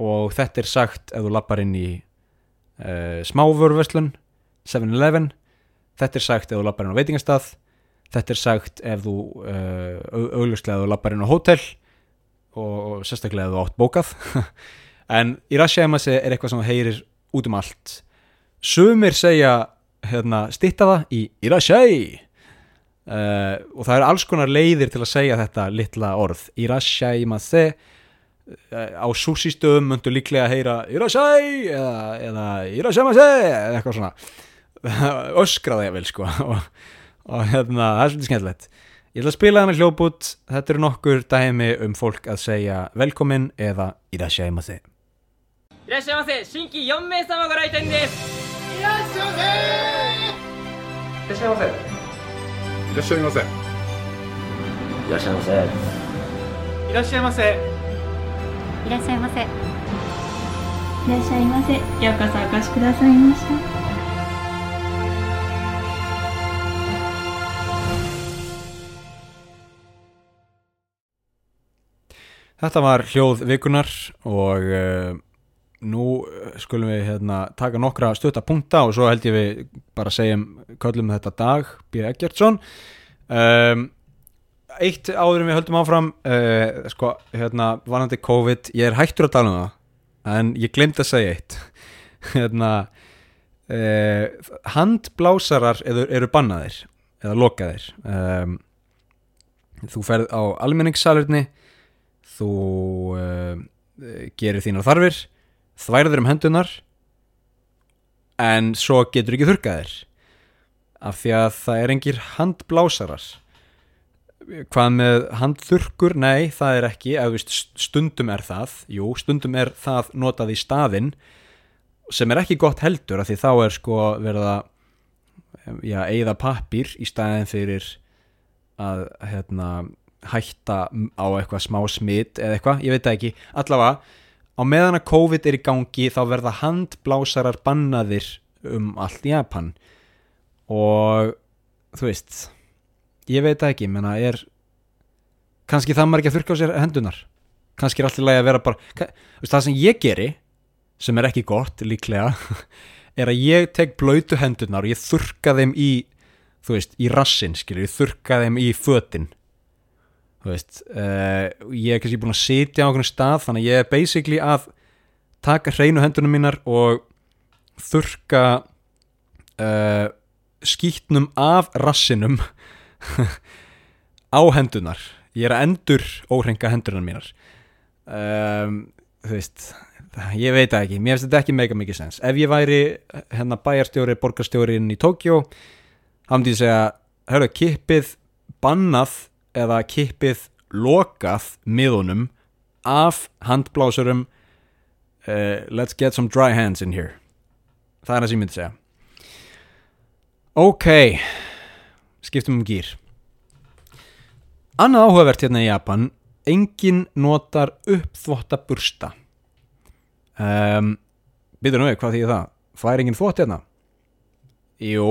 og þetta er sagt ef þú lappar inn í uh, smávörverslun 7-Eleven þetta er sagt ef þú lappar inn á veitingastað þetta er sagt ef þú uh, auglustlega ef þú lappar inn á hótel og, og sérstaklega ef þú átt bókað. En Irashaimase er eitthvað sem heyrir út um allt. Sumir segja hérna, stitta það í Irashai uh, og það er alls konar leiðir til að segja þetta litla orð Irashaimase uh, á sushi stöðum myndu líklega að heyra Irashai eða, eða Irashaimase eða eitthvað svona öskraði ég vel sko og, og hérna, það er svolítið skemmtilegt ég ætla að spila þennan hljóput þetta eru nokkur dæmi um fólk að segja velkomin eða Irashaimase いらっしゃいませ新規4名様ご来店です いらっしゃいませいらっしゃいませいらっしゃいませいらっしゃいませいらっしゃいませいらっしゃいませいらっしゃいませ。ようこそお越しくださいました。Þetta var hljóð vikunar og uh, nú uh, skulum við hérna, taka nokkra stötta punkta og svo held ég við bara segjum köllum þetta dag B. Eggertsson um, Eitt áður en við höldum áfram uh, sko, hérna, vanandi COVID ég er hættur að tala um það en ég glemt að segja eitt hérna uh, handblásarar eru, eru bannaðir eða lokaðir um, þú ferð á almenningssalurni þú uh, gerir þínar þarfir þværður um hendunar en svo getur ekki þurrkaðir af því að það er engir handblásarar. Hvað með handþurkur nei, það er ekki, veist stundum er það, jú, stundum er það notað í staðinn sem er ekki gott heldur af því þá er sko verið að já, eigða pappír í staðin fyrir að hérna hætta á eitthvað smá smitt eða eitthvað, ég veit ekki. Allavega, á meðan að COVID er í gangi þá verða handblásarar bannaðir um allt Japan. Og þú veist ég veit það ekki, menna er kannski það maður ekki að þurrka á sér hendunar kannski er allt í lagi að vera bara það sem ég geri sem er ekki gott líklega er að ég tek blöytu hendunar og ég þurrka þeim í þú veist, í rassin skilur, ég þurrka þeim í fötin þú veist uh, ég er kannski búin að sitja á einhvern stað þannig að ég er basically að taka hreinu hendunum mínar og þurrka uh, skýtnum af rassinum á hendunar ég er að endur óhrenga hendunar mínar. Um, þú veist ég veit ekki, mér finnst þetta ekki mega mikið sens. Ef ég væri hérna bæjarstjóri borgarstjórin í Tókjó þá myndi ég segja, hörru, kippið bannað eða kippið lokað miðunum af handblásurum uh, let's get some dry hands in here. Það er það sem ég myndi segja. Ok skiptum um gýr annað áhugavert hérna í Japan engin notar uppþvotta bursta. Um, byrður nú við, hvað þýðir það? Fær engin þvott hérna? Jú,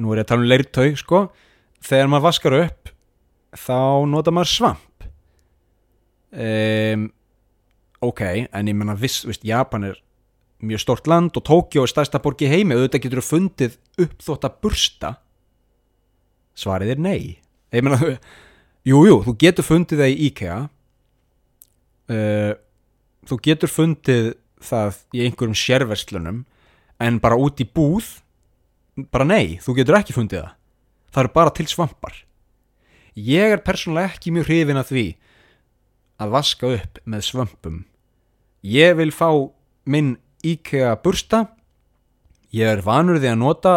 nú er ég að tala um leirtau sko, þegar maður vaskar upp þá nota maður svamp. Um, ok, en ég menna viss, viss, Japan er mjög stort land og Tókjó er stærsta borg í heimi. Auðvitað getur þú fundið uppþótta bursta. Svarið er nei. Ég meina, jú, jú, þú getur fundið það í IKEA uh, þú getur fundið það í einhverjum sérverslunum en bara út í búð bara nei, þú getur ekki fundið það. Það eru bara til svampar ég er persónulega ekki mjög hrifin að því að vaska upp með svömpum. Ég vil fá minn IKEA bursta. Ég er vanur því að nota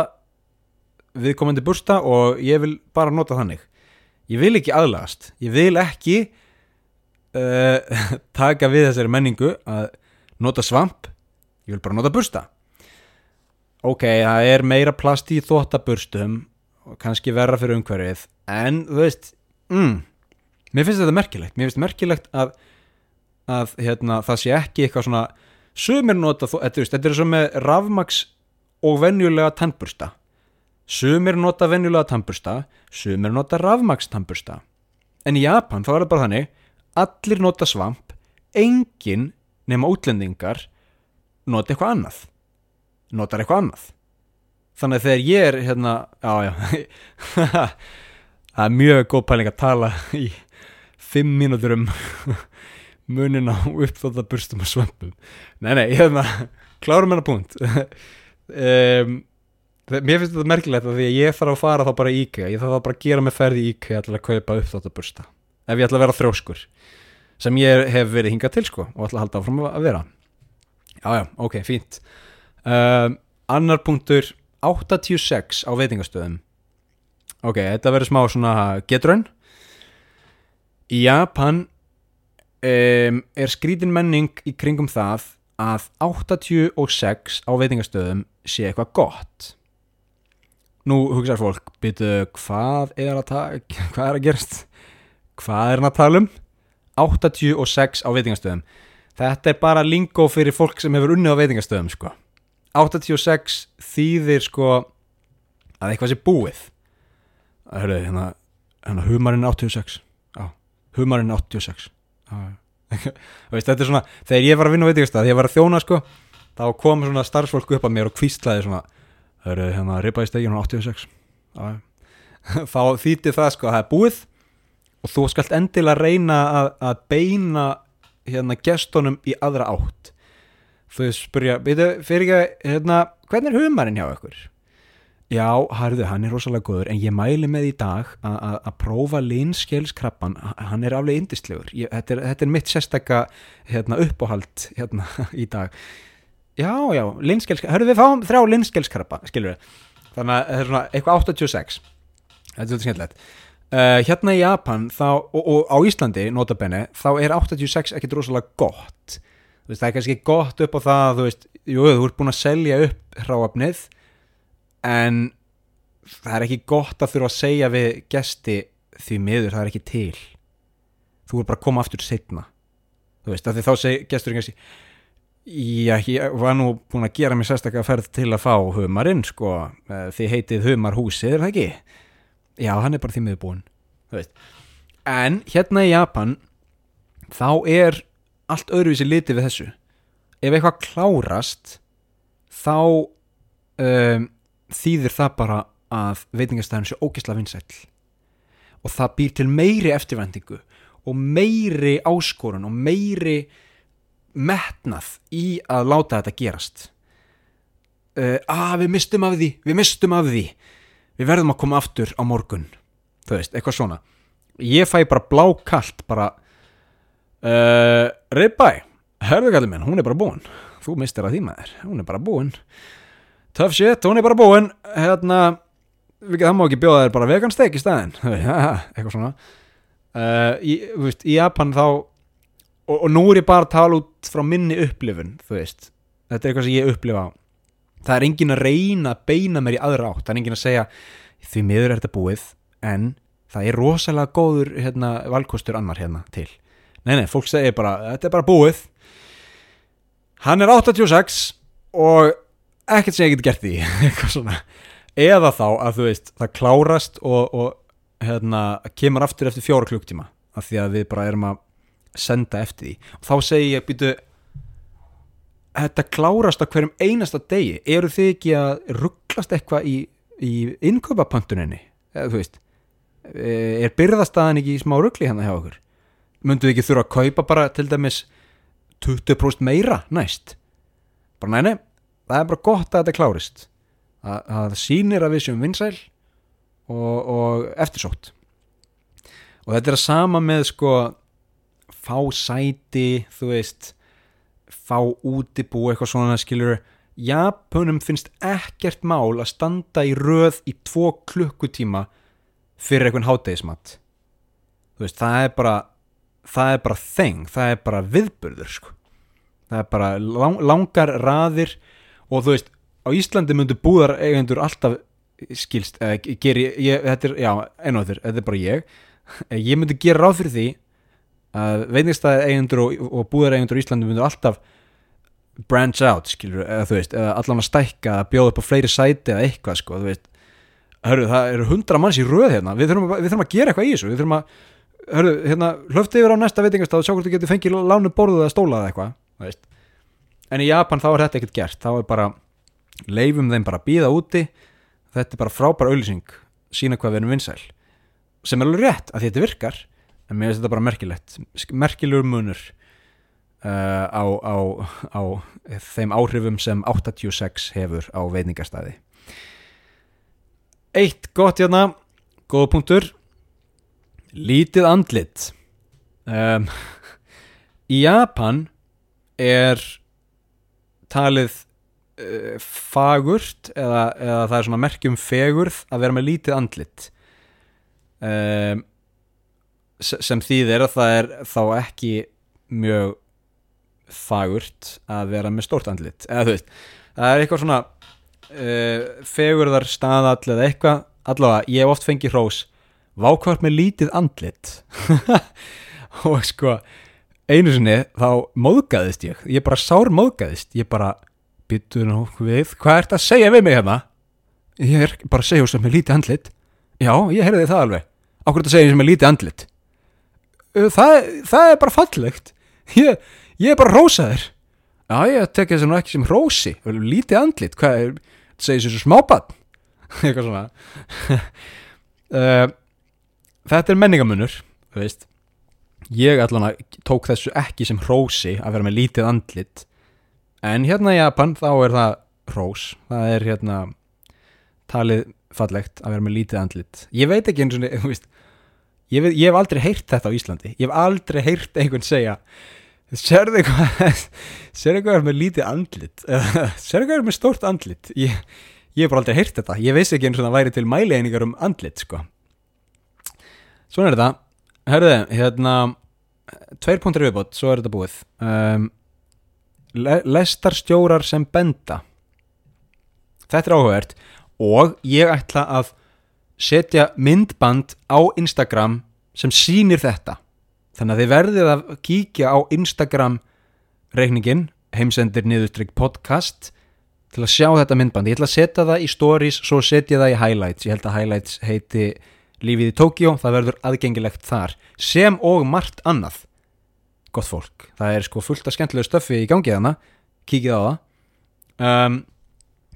viðkomandi bursta og ég vil bara nota þannig. Ég vil ekki aðlagast. Ég vil ekki uh, taka við þessari menningu að nota svamp. Ég vil bara nota bursta. Ok, það er meira plast í þóttaburstum og kannski verra fyrir umhverfið en þú veist mm, mér finnst þetta merkilegt. Mér finnst merkilegt að, að hérna, það sé ekki eitthvað svona sumir nota, þetta, þetta er svo með rafmaks og venjulega tannbursta. Sumir nota venjulega tannbursta sumir nota rafmaks tannbursta. En í Japan þá er það bara þannig allir nota svamp enginn nema útlendingar nota eitthvað annað. Notar eitthvað annað þannig að þegar ég er hérna já já. Það er mjög góð pæling að tala í fimm mínútur um munin á uppþóta burstum og svömpum. Nei nei, hérna, klárum hennar punkt. Um, mér finnst þetta merkilegt að því að ég þarf að fara þá bara í IKEA. Ég þarf þá bara að gera mig ferð í IKEA til að kaupa uppþóta bursta ef ég ætla að vera þrjóskur sem ég hef verið hingað til sko og ætla að halda áfram að vera. Já já, ok, fínt. Um, annar punktur 86 á veitingastöðum. Ok, þetta verður smá svona getraun. Í Japan um, er skrítin menning í kringum það að 86 á veitingastöðum sé eitthvað gott. Nú hugsaður fólk byrju, hvað er að hvað er að gerast? Hvað er hann að tala um? 86 á veitingastöðum. Þetta er bara lingó fyrir fólk sem hefur unnið á veitingastöðum sko 86 þýðir sko að eitthvað sé búið. Að hörðu hérna, hérna humarinn 86 já, humarinn 86 já, já. Þú veist, þetta er svona þegar ég var að vinna á veitingastað, þegar ég var að þjóna sko þá kom svona starfsfólk upp að mér og kvíslaði svona hörðu hérna ripaði steginu 86 já, já. þá þýtti það sko að það er búið og þú skalt endilega reyna að, að beina hérna gestunum í aðra átt þau spurja, veitu, fyrir ekki hérna, hvernig er humarinn hjá ykkur? Já, harðu, hann er rosalega góður en ég mæli með í dag að- prófa linskelskrabban, hann er aflega indistlegur, ég, þetta, er, þetta er mitt sérstakka hérna, uppáhald hérna, í dag. Já, já, linskelskrabba, hörðu við fáum þrjá linskelskrabba, skilur við þannig að þetta er svona eitthvað 86 þetta er svolítið skemmtilegt. Uh, hérna í Japan þá, og, og á Íslandi, notabenni þá er 86 ekkit rosalega gott veist, það er kannski gott upp á það þú veist, jú, þú ert búin að selja upp hráafnið en það er ekki gott að þurfa að segja við gesti því miður, það er ekki til. Þú er bara að koma aftur setna þú veist, af því þá seg gesturinn kannski já, ég var nú búin að gera mér sérstaklega ferð til að fá humarinn, sko, Eh, þið heitið humarhúsið, er það ekki? já, hann er bara því miður búin en hérna í Japan þá er allt öðruvísi litið við þessu. Ef eitthvað klárast þá um, þýðir það bara að veitingastæðin sé ógisla vinsæll. Og það býr til meiri eftirvendingu og meiri áskorun og meiri metnað í að láta þetta gerast. Uh, að við mistum af því við mistum af því. Við verðum að koma aftur á morgun. Þú veist, eitthvað svona. Ég fæ bara blákalt bara uh, Ribbæ, herðugallið minn, hún er bara búin. Þú mistir að því maður, hún er bara búin. Tough shit, hún er bara búin. Hérna, það má ekki bjóða þér bara vegansteik í staðinn. Eitthvað svona. Uh, í, veist, í Japan þá og, og nú er ég bara að tala út frá minni upplifun, þú veist. Þetta er eitthvað sem ég upplifa það er engin að reyna að beina mér í aðra átt. Það er engin að segja, því miður er þetta búið en það er rosalega góður hérna, valkostur annar hérna til nei, nei, fólk segir bara, þetta er bara búið. Hann er 86 og ekkert sem ég get gert því eitthvað svona. Eða þá að þú veist, það klárast og, og hérna, kemur aftur eftir fjóra klukktíma af því að við bara erum að senda eftir því. Og þá segi ég, býtu þetta klárast á hverjum einasta degi. Eru þið ekki að rugglast eitthvað í, í innkaupapantuninni? Eða þú veist Eh, er byrðastaðan ekki í smá rugli hérna hjá okkur myndu ekki þurfa að kaupa bara til dæmis 20% meira næst? Bara næni, það er bara gott að þetta klárist. Að það sýnir að við séum vinsæl og, og eftirsótt. Og þetta er að sama með sko fá sæti þú veist fá útibú eitthvað svona skilur Japunum finnst ekkert mál að standa í röð í tvo klukkutíma fyrir einhvern hátegismat þú veist, það er bara það er bara þeng, það er bara viðburður sko. það er bara lang, langar raðir og þú veist, á Íslandi myndu búðar eigendur alltaf skilst, eða geri, ég, þetta er, já, þurr, þetta er bara ég. Ég myndi gera ráð fyrir því að veitingstæði eigendur og, og búðar eigendur í Íslandi myndu alltaf branch out, skilur, eða þú veist eða allan að stækka, að bjóða upp á fleiri sæti eða eitthvað, sko, þú veist. Hörru, það eru hundra manns í röð hérna. Við þurfum, að, við þurfum að gera eitthvað í þessu. Við þurfum að, hörru, hérna, hlöftu yfir á næsta veitingastað og sjá hvort þú getur fengið lánu borðuð eða stólað eða eitthvað, en í Japan þá er þetta ekkert gert. Þá er bara, leifum þeim bara að býða úti. Þetta er bara frábær auðlýsing sína hvað við erum vinsæl. Sem er alveg rétt að þetta virkar en mér finnst þetta bara merkilegt. Merkilegur munur uh, á, á, á þeim áhrifum sem 86 hefur á veitingastæði Eitt gott hérna góða punktur lítið andlit. Um, í Japan er talið uh, fagurt eða, eða það er svona merkjum fegurð að vera með lítið andlit. Um, sem þýðir að það er þá ekki mjög fagurt að vera með stórt andlit. Eða þú veist, það er eitthvað svona uh, fegurðar staðall eða eitthvað, allavega ég hef oft fengið hrós vákvart með lítið andlit. Og sko einu sinni þá móðgæðist ég. Ég bara sár móðgæðist ég bara byttu nú við hvað ert að segja við mig hérna? Ég er bara að segja sem er lítið andlit. Já, ég heyrði það alveg. Ákveður þetta að segja sem er lítið andlit? Það, það er bara fallegt. Ég, ég er bara rósaður. Já, ég tek þessu nú ekki sem rósi. Lítið andlit, hvað er þetta segir þessu smábann eitthvað svona. Uh, þetta er menningamunur ég allan að tók þessu ekki sem hrósi að vera með lítið andlit. En hérna í Japan þá er það hrós, það er hérna talið fallegt að vera með lítið andlit. Ég veit ekki eins og þú veist ég, veit, ég hef aldrei heyrt þetta á Íslandi. Ég hef aldrei heyrt einhvern segja sérðu hvað sérðu hvað er með lítið andlit? Sérðu hvað er með stórt andlit? Ég, ég hef bara aldrei heyrt þetta. Ég veist ekki eins og það væri til mæleiningar um andlit sko svona er þetta. Herðu, hérna tveir punktur viðbót, svo er þetta búið. Um, le lestarstjórar sem benda. Þetta er áhugavert og ég ætla að setja myndband á Instagram sem sýnir þetta. Þannig að þið verðið að kíkja á Instagram reikningin heimsendir niðurstrykk podcast til að sjá þetta myndband. Ég ætla að setja það í stories svo setja það í highlights. Ég held að highlights heiti lífið í Tókjó það verður aðgengilegt þar sem og margt annað. Gott fólk, það er sko fullt af skemmtilegu stöfi í gangið hana, kíkið á það. Um,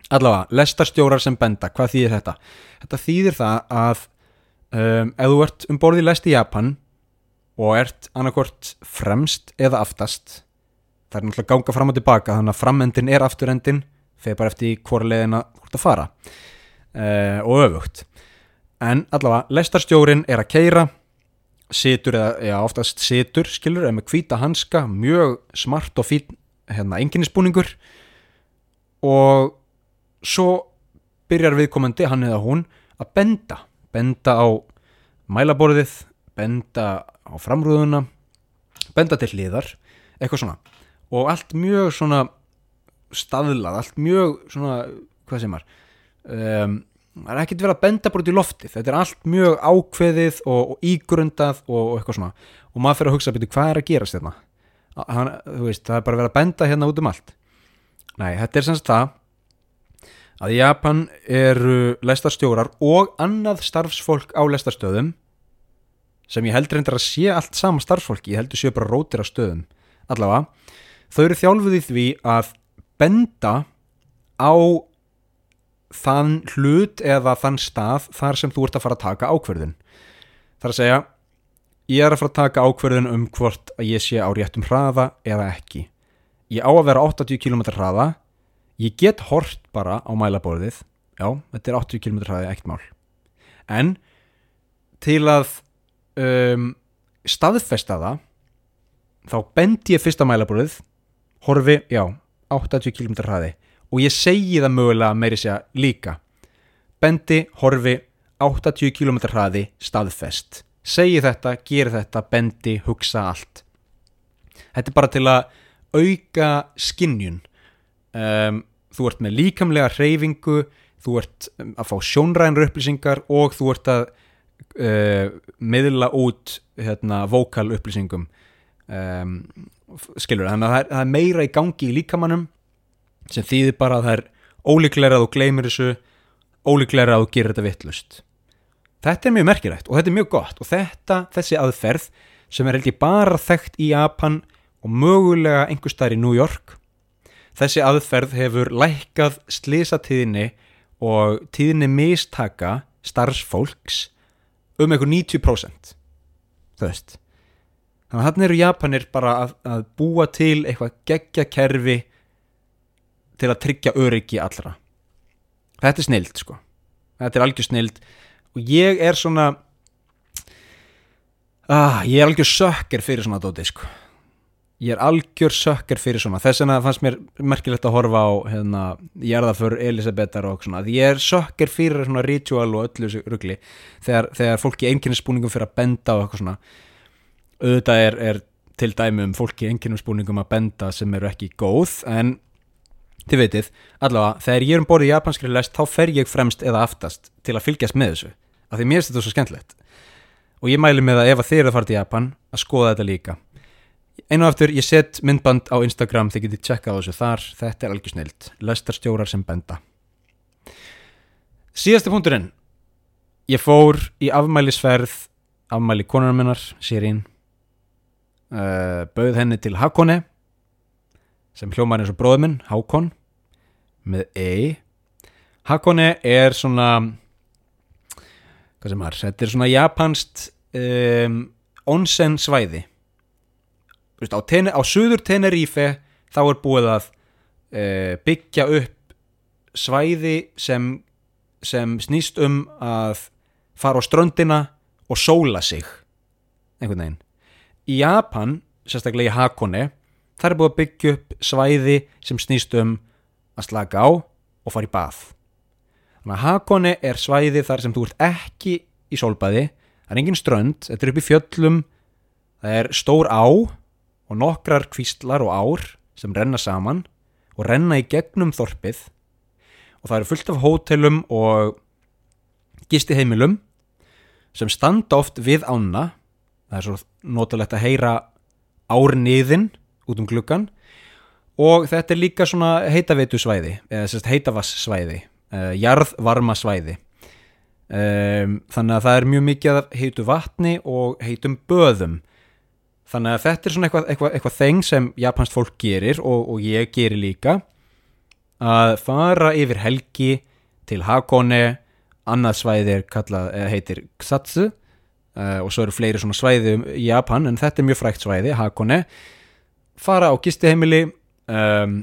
allavega, lestarstjórar sem benda, hvað þýðir þetta? Þetta þýðir það að um, ef þú ert um borðið lest í Japan og ert annarkort fremst eða aftast það er náttúrulega ganga fram og tilbaka þannig að framendin er afturendin fegur bara eftir hvora leiðina hvort að fara. Uh, og öfugt en allavega, lestarstjórin er að keira situr eða, já, oftast situr, skilur, eða með hvíta hanska mjög smart og fín hérna, enginnisbúningur og svo byrjar viðkomandi, hann eða hún að benda, benda á mælaborðið, benda á framrúðuna benda til hliðar, eitthvað svona. Og allt mjög svona staðlað, allt mjög svona, hvað sem er um, það er ekkert verið að benda bara út í lofti þetta er allt mjög ákveðið og, og ígrundað og, og eitthvað svona. Og maður fyrir að hugsa, betur, hvað er að gerast þetta Hann, veist, það er bara verið að benda hérna út um allt. Nei, þetta er semst það að í Japan eru lestarstjórar og annað starfsfólk á lestarstöðum sem ég heldur reyndar að sé allt sama starfsfólki, ég heldur sé bara rótir á stöðum. Allavega, þau eru þjálfuð í því að benda á þann hlut eða þann stað þar sem þú ert að fara að taka ákverðin þar að segja ég er að fara að taka ákverðin um hvort að ég sé á réttum hraða eða ekki. Ég á að vera 80 km hraða. Ég get hort bara á mælaborðið. Já, þetta er 80 km hraði ekkert mál. En til að um, staðfesta það þá bendi ég fyrst á mælaborðið horfi, já, 80 km hraði og ég segi það mögulega meiri segja líka. Bendi, horfi 80 km hraði staðfest. Segi þetta, geri þetta, bendi, hugsa allt. Þetta er bara til að auka skinnjun um, þú ert með líkamlega hreyfingu þú ert um, að fá sjónrænur upplýsingar og þú ert að uh, miðla út hérna, vókal upplýsingum. Um, skilur þannig að það er, það er meira í gangi í líkamannum sem þýðir bara að það er ólíklega að þú gleymir þessu ólíklega að þú gerir þetta vittlust þetta er mjög merkilegt og þetta er mjög gott og þetta, þessi aðferð sem er held ég bara þekkt í Japan og mögulega einhver staðar í New York þessi aðferð hefur lækkað slisatíðinni og tíðinni mistaka starfsfólks um einhver 90% þú veist. Þannig að þarna eru Japanir bara að, að búa til eitthvað geggja kerfi til að tryggja öryggi allra. Þetta er snild sko. Þetta er algjör snild. Og ég er svona ah, ég er algjör sökker fyrir svona dóti sko. Ég er algjör sökker fyrir svona. Þess vegna fannst mér merkilegt að horfa á hérna, jarðaför Elisabetar og svona. Ég er sökker fyrir svona ritual og öllu rugli þegar, þegar fólki einnkynningsbúningum fyrir að benda og eitthvað svona. Auðvitað er, er til dæmi um fólki einnkynningsbúningum að benda sem eru ekki góð en þið veitir, allavega, þegar ég er um borðið í japanskri lest þá fer ég fremst eða aftast til að fylgjast með þessu, af því mér finnst þetta svo skemmtilegt. Og ég mæli með að ef að þið eru að fara til Japan, að skoða þetta líka. Einu aftur, ég set myndband á Instagram, þið getið tjekkað á þessu þar þetta er algjör snilt, lestarstjórar sem benda. Síðasti punkturinn. Ég fór í afmælisferð afmæli konunar minnar, Sirín uh, bauð henni til Hakone sem hljómar eins og bróðuminn, Hákon með E. Hakone er svona hvað sem er, þetta er svona japanst um, onsen svæði Vist, á, ten, á suður Tenerife þá er búið að uh, byggja upp svæði sem, sem snýst um að fara á ströndina og sóla sig einhvern veginn. Í Japan, sérstaklega í Hakone það er búið að byggja upp svæði sem snýst um að slaka á og fara í bað. Þannig að Hakone er svæði þar sem þú ert ekki í sólbaði. Það er engin strönd, þetta er upp í fjöllum. Það er stór á og nokkrar kvíslar og ár sem renna saman og renna í gegnum þorpið. Og það eru fullt af hótelum og gisti heimilum sem standa oft við ána. Það er svo notalegt að heyra árniðin út um gluggan og þetta er líka svona heitaveitu svæði eða heitavassvæði uh, jarðvarma svæði um, þannig að það er mjög mikið heitu vatni og heitum böðum. Þannig að þetta er svona eitthvað, eitthvað, eitthvað þeng sem japansk fólk gerir og, og ég gerir líka. Að fara yfir helgi til Hakone annað svæði kallað, heitir Ksatsu uh, og svo eru fleiri svona svæði um Japan en þetta er mjög frækt svæði, Hakone fara á gistiheimili um,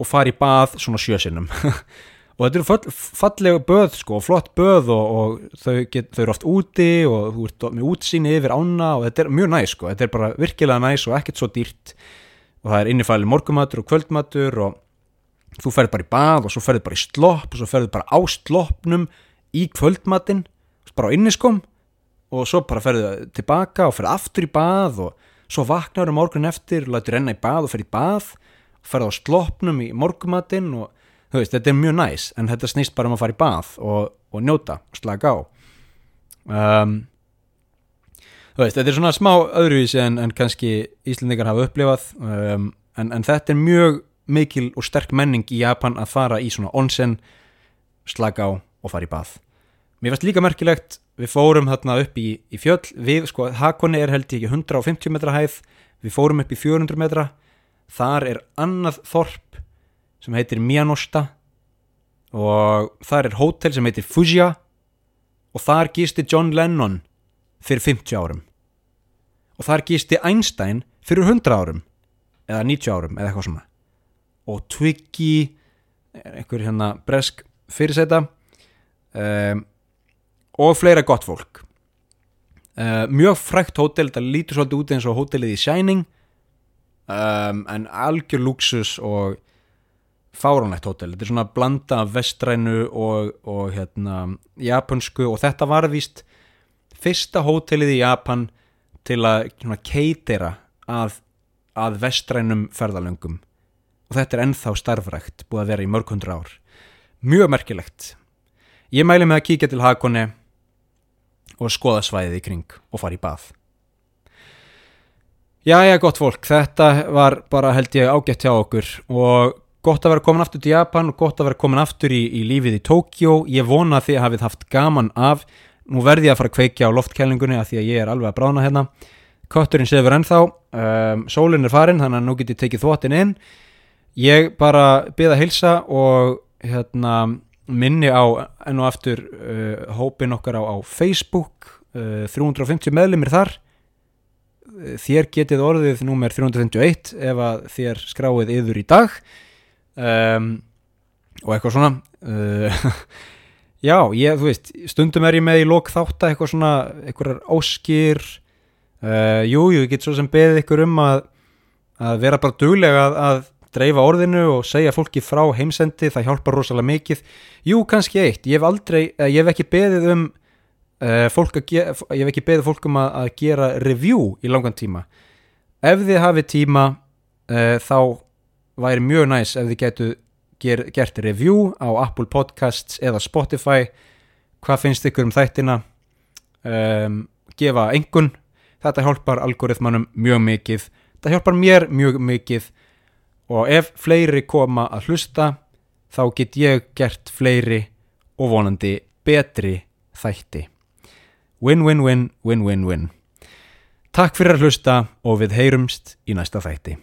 og fara í bað svona sjösinnum og þetta eru fall, fallega böð sko, flott böð og, og þau, get, þau eru oft úti og þú ert með útsýni yfir ána og þetta er mjög næs sko, þetta er bara virkilega næs og ekkert svo dýrt. Og það er innifæli morgumatur og kvöldmatur og þú ferð bara í bað og svo ferð bara í slopp og svo ferð bara á sloppnum í kvöldmatin bara á inniskom og svo bara ferðu tilbaka og ferðu aftur í bað og svo vaknar um morgun eftir, lætur renna í bað og fer í bað og ferð á sloppnum í morgumatinn og þú veist, þetta er mjög næs en þetta snýst bara um að fara í bað og, og njóta slaka á. Um, þú veist, þetta er svona smá öðruvísi en, en kannski Íslandingar hafa upplifað um, en, en þetta er mjög mikil og sterk menning í Japan að fara í svona onsen slaka á og fara í bað. Mér fannst líka merkilegt við fórum þarna upp í, í fjöll. Við, sko, Hakoni er held ég ekki 150 metra hæð, við fórum upp í 400 metra. Þar er annað þorp sem heitir Miyanosta og þar er hótel sem heitir Fujiya og þar gisti John Lennon fyrir 50 árum. Og þar gisti Einstein fyrir 100 árum eða 90 árum eða eitthvað svona. Og Twiggy einhver hérna bresk fyrirsæta um, og fleira gott fólk. Uh, mjög frækt hótel þetta lítur svolítið út eins og hótelið í Shining um, en algjör luxus og fáránlegt hótel. Þetta er svona blanda vestrænu og, og hérna japansku og þetta var víst fyrsta hótelið í Japan til að keitera að, að vestrænum ferðalöngum. Og þetta er ennþá starfrækt búið að vera í mörg hundra ár. Mjög merkilegt. Ég mæli með að kíkja til Hakone og skoða svæðið í kring og fara í bað. Jæja gott fólk, þetta var bara held ég ágætt hjá okkur og gott að vera komin aftur til Japan og gott að vera komin aftur í, í lífið í Tókjó ég vona að þið hafið haft gaman af. Nú verði ég að fara að kveikja á loftkælingunni að því að ég er alveg að brána hérna. Kötturinn sefur ennþá um, sólinn er farin þannig að nú get ég tekið þvottin inn. Ég bara byrða að hilsa og hérna minni á enn og aftur uh, hópin okkar á, á Facebook uh, 350 meðlumir þar. Þér getið orðið númer 351 ef að þér skráið yður í dag. Um, og eitthvað svona. Uh, já, ég, þú veist stundum er ég með í lok þátt eitthvað svona, eitthvað óskir. Uh, jú, jú, ég get svo sem beðið ykkur um að, að vera bara duglega að, að dreifa orðinu og segja fólki frá heimsendi, það hjálpar rosalega mikið. Jú, kannski eitt, ég hef aldrei ég hef ekki beðið um uh, fólk að ég hef ekki beðið fólk um að, að gera review í langan tíma. Ef þið hafið tíma uh, þá væri mjög næs ef þið getu ger, gert review á Apple Podcasts eða Spotify. Hvað finnst ykkur um þættina? Um, gefa engun þetta hjálpar algoritmanum mjög mikið. Þetta hjálpar mér mjög mikið og ef fleiri koma að hlusta þá get ég gert fleiri og vonandi betri þætti Win, win, win, win, win, win. Takk fyrir að hlusta og við heyrumst í næsta þætti.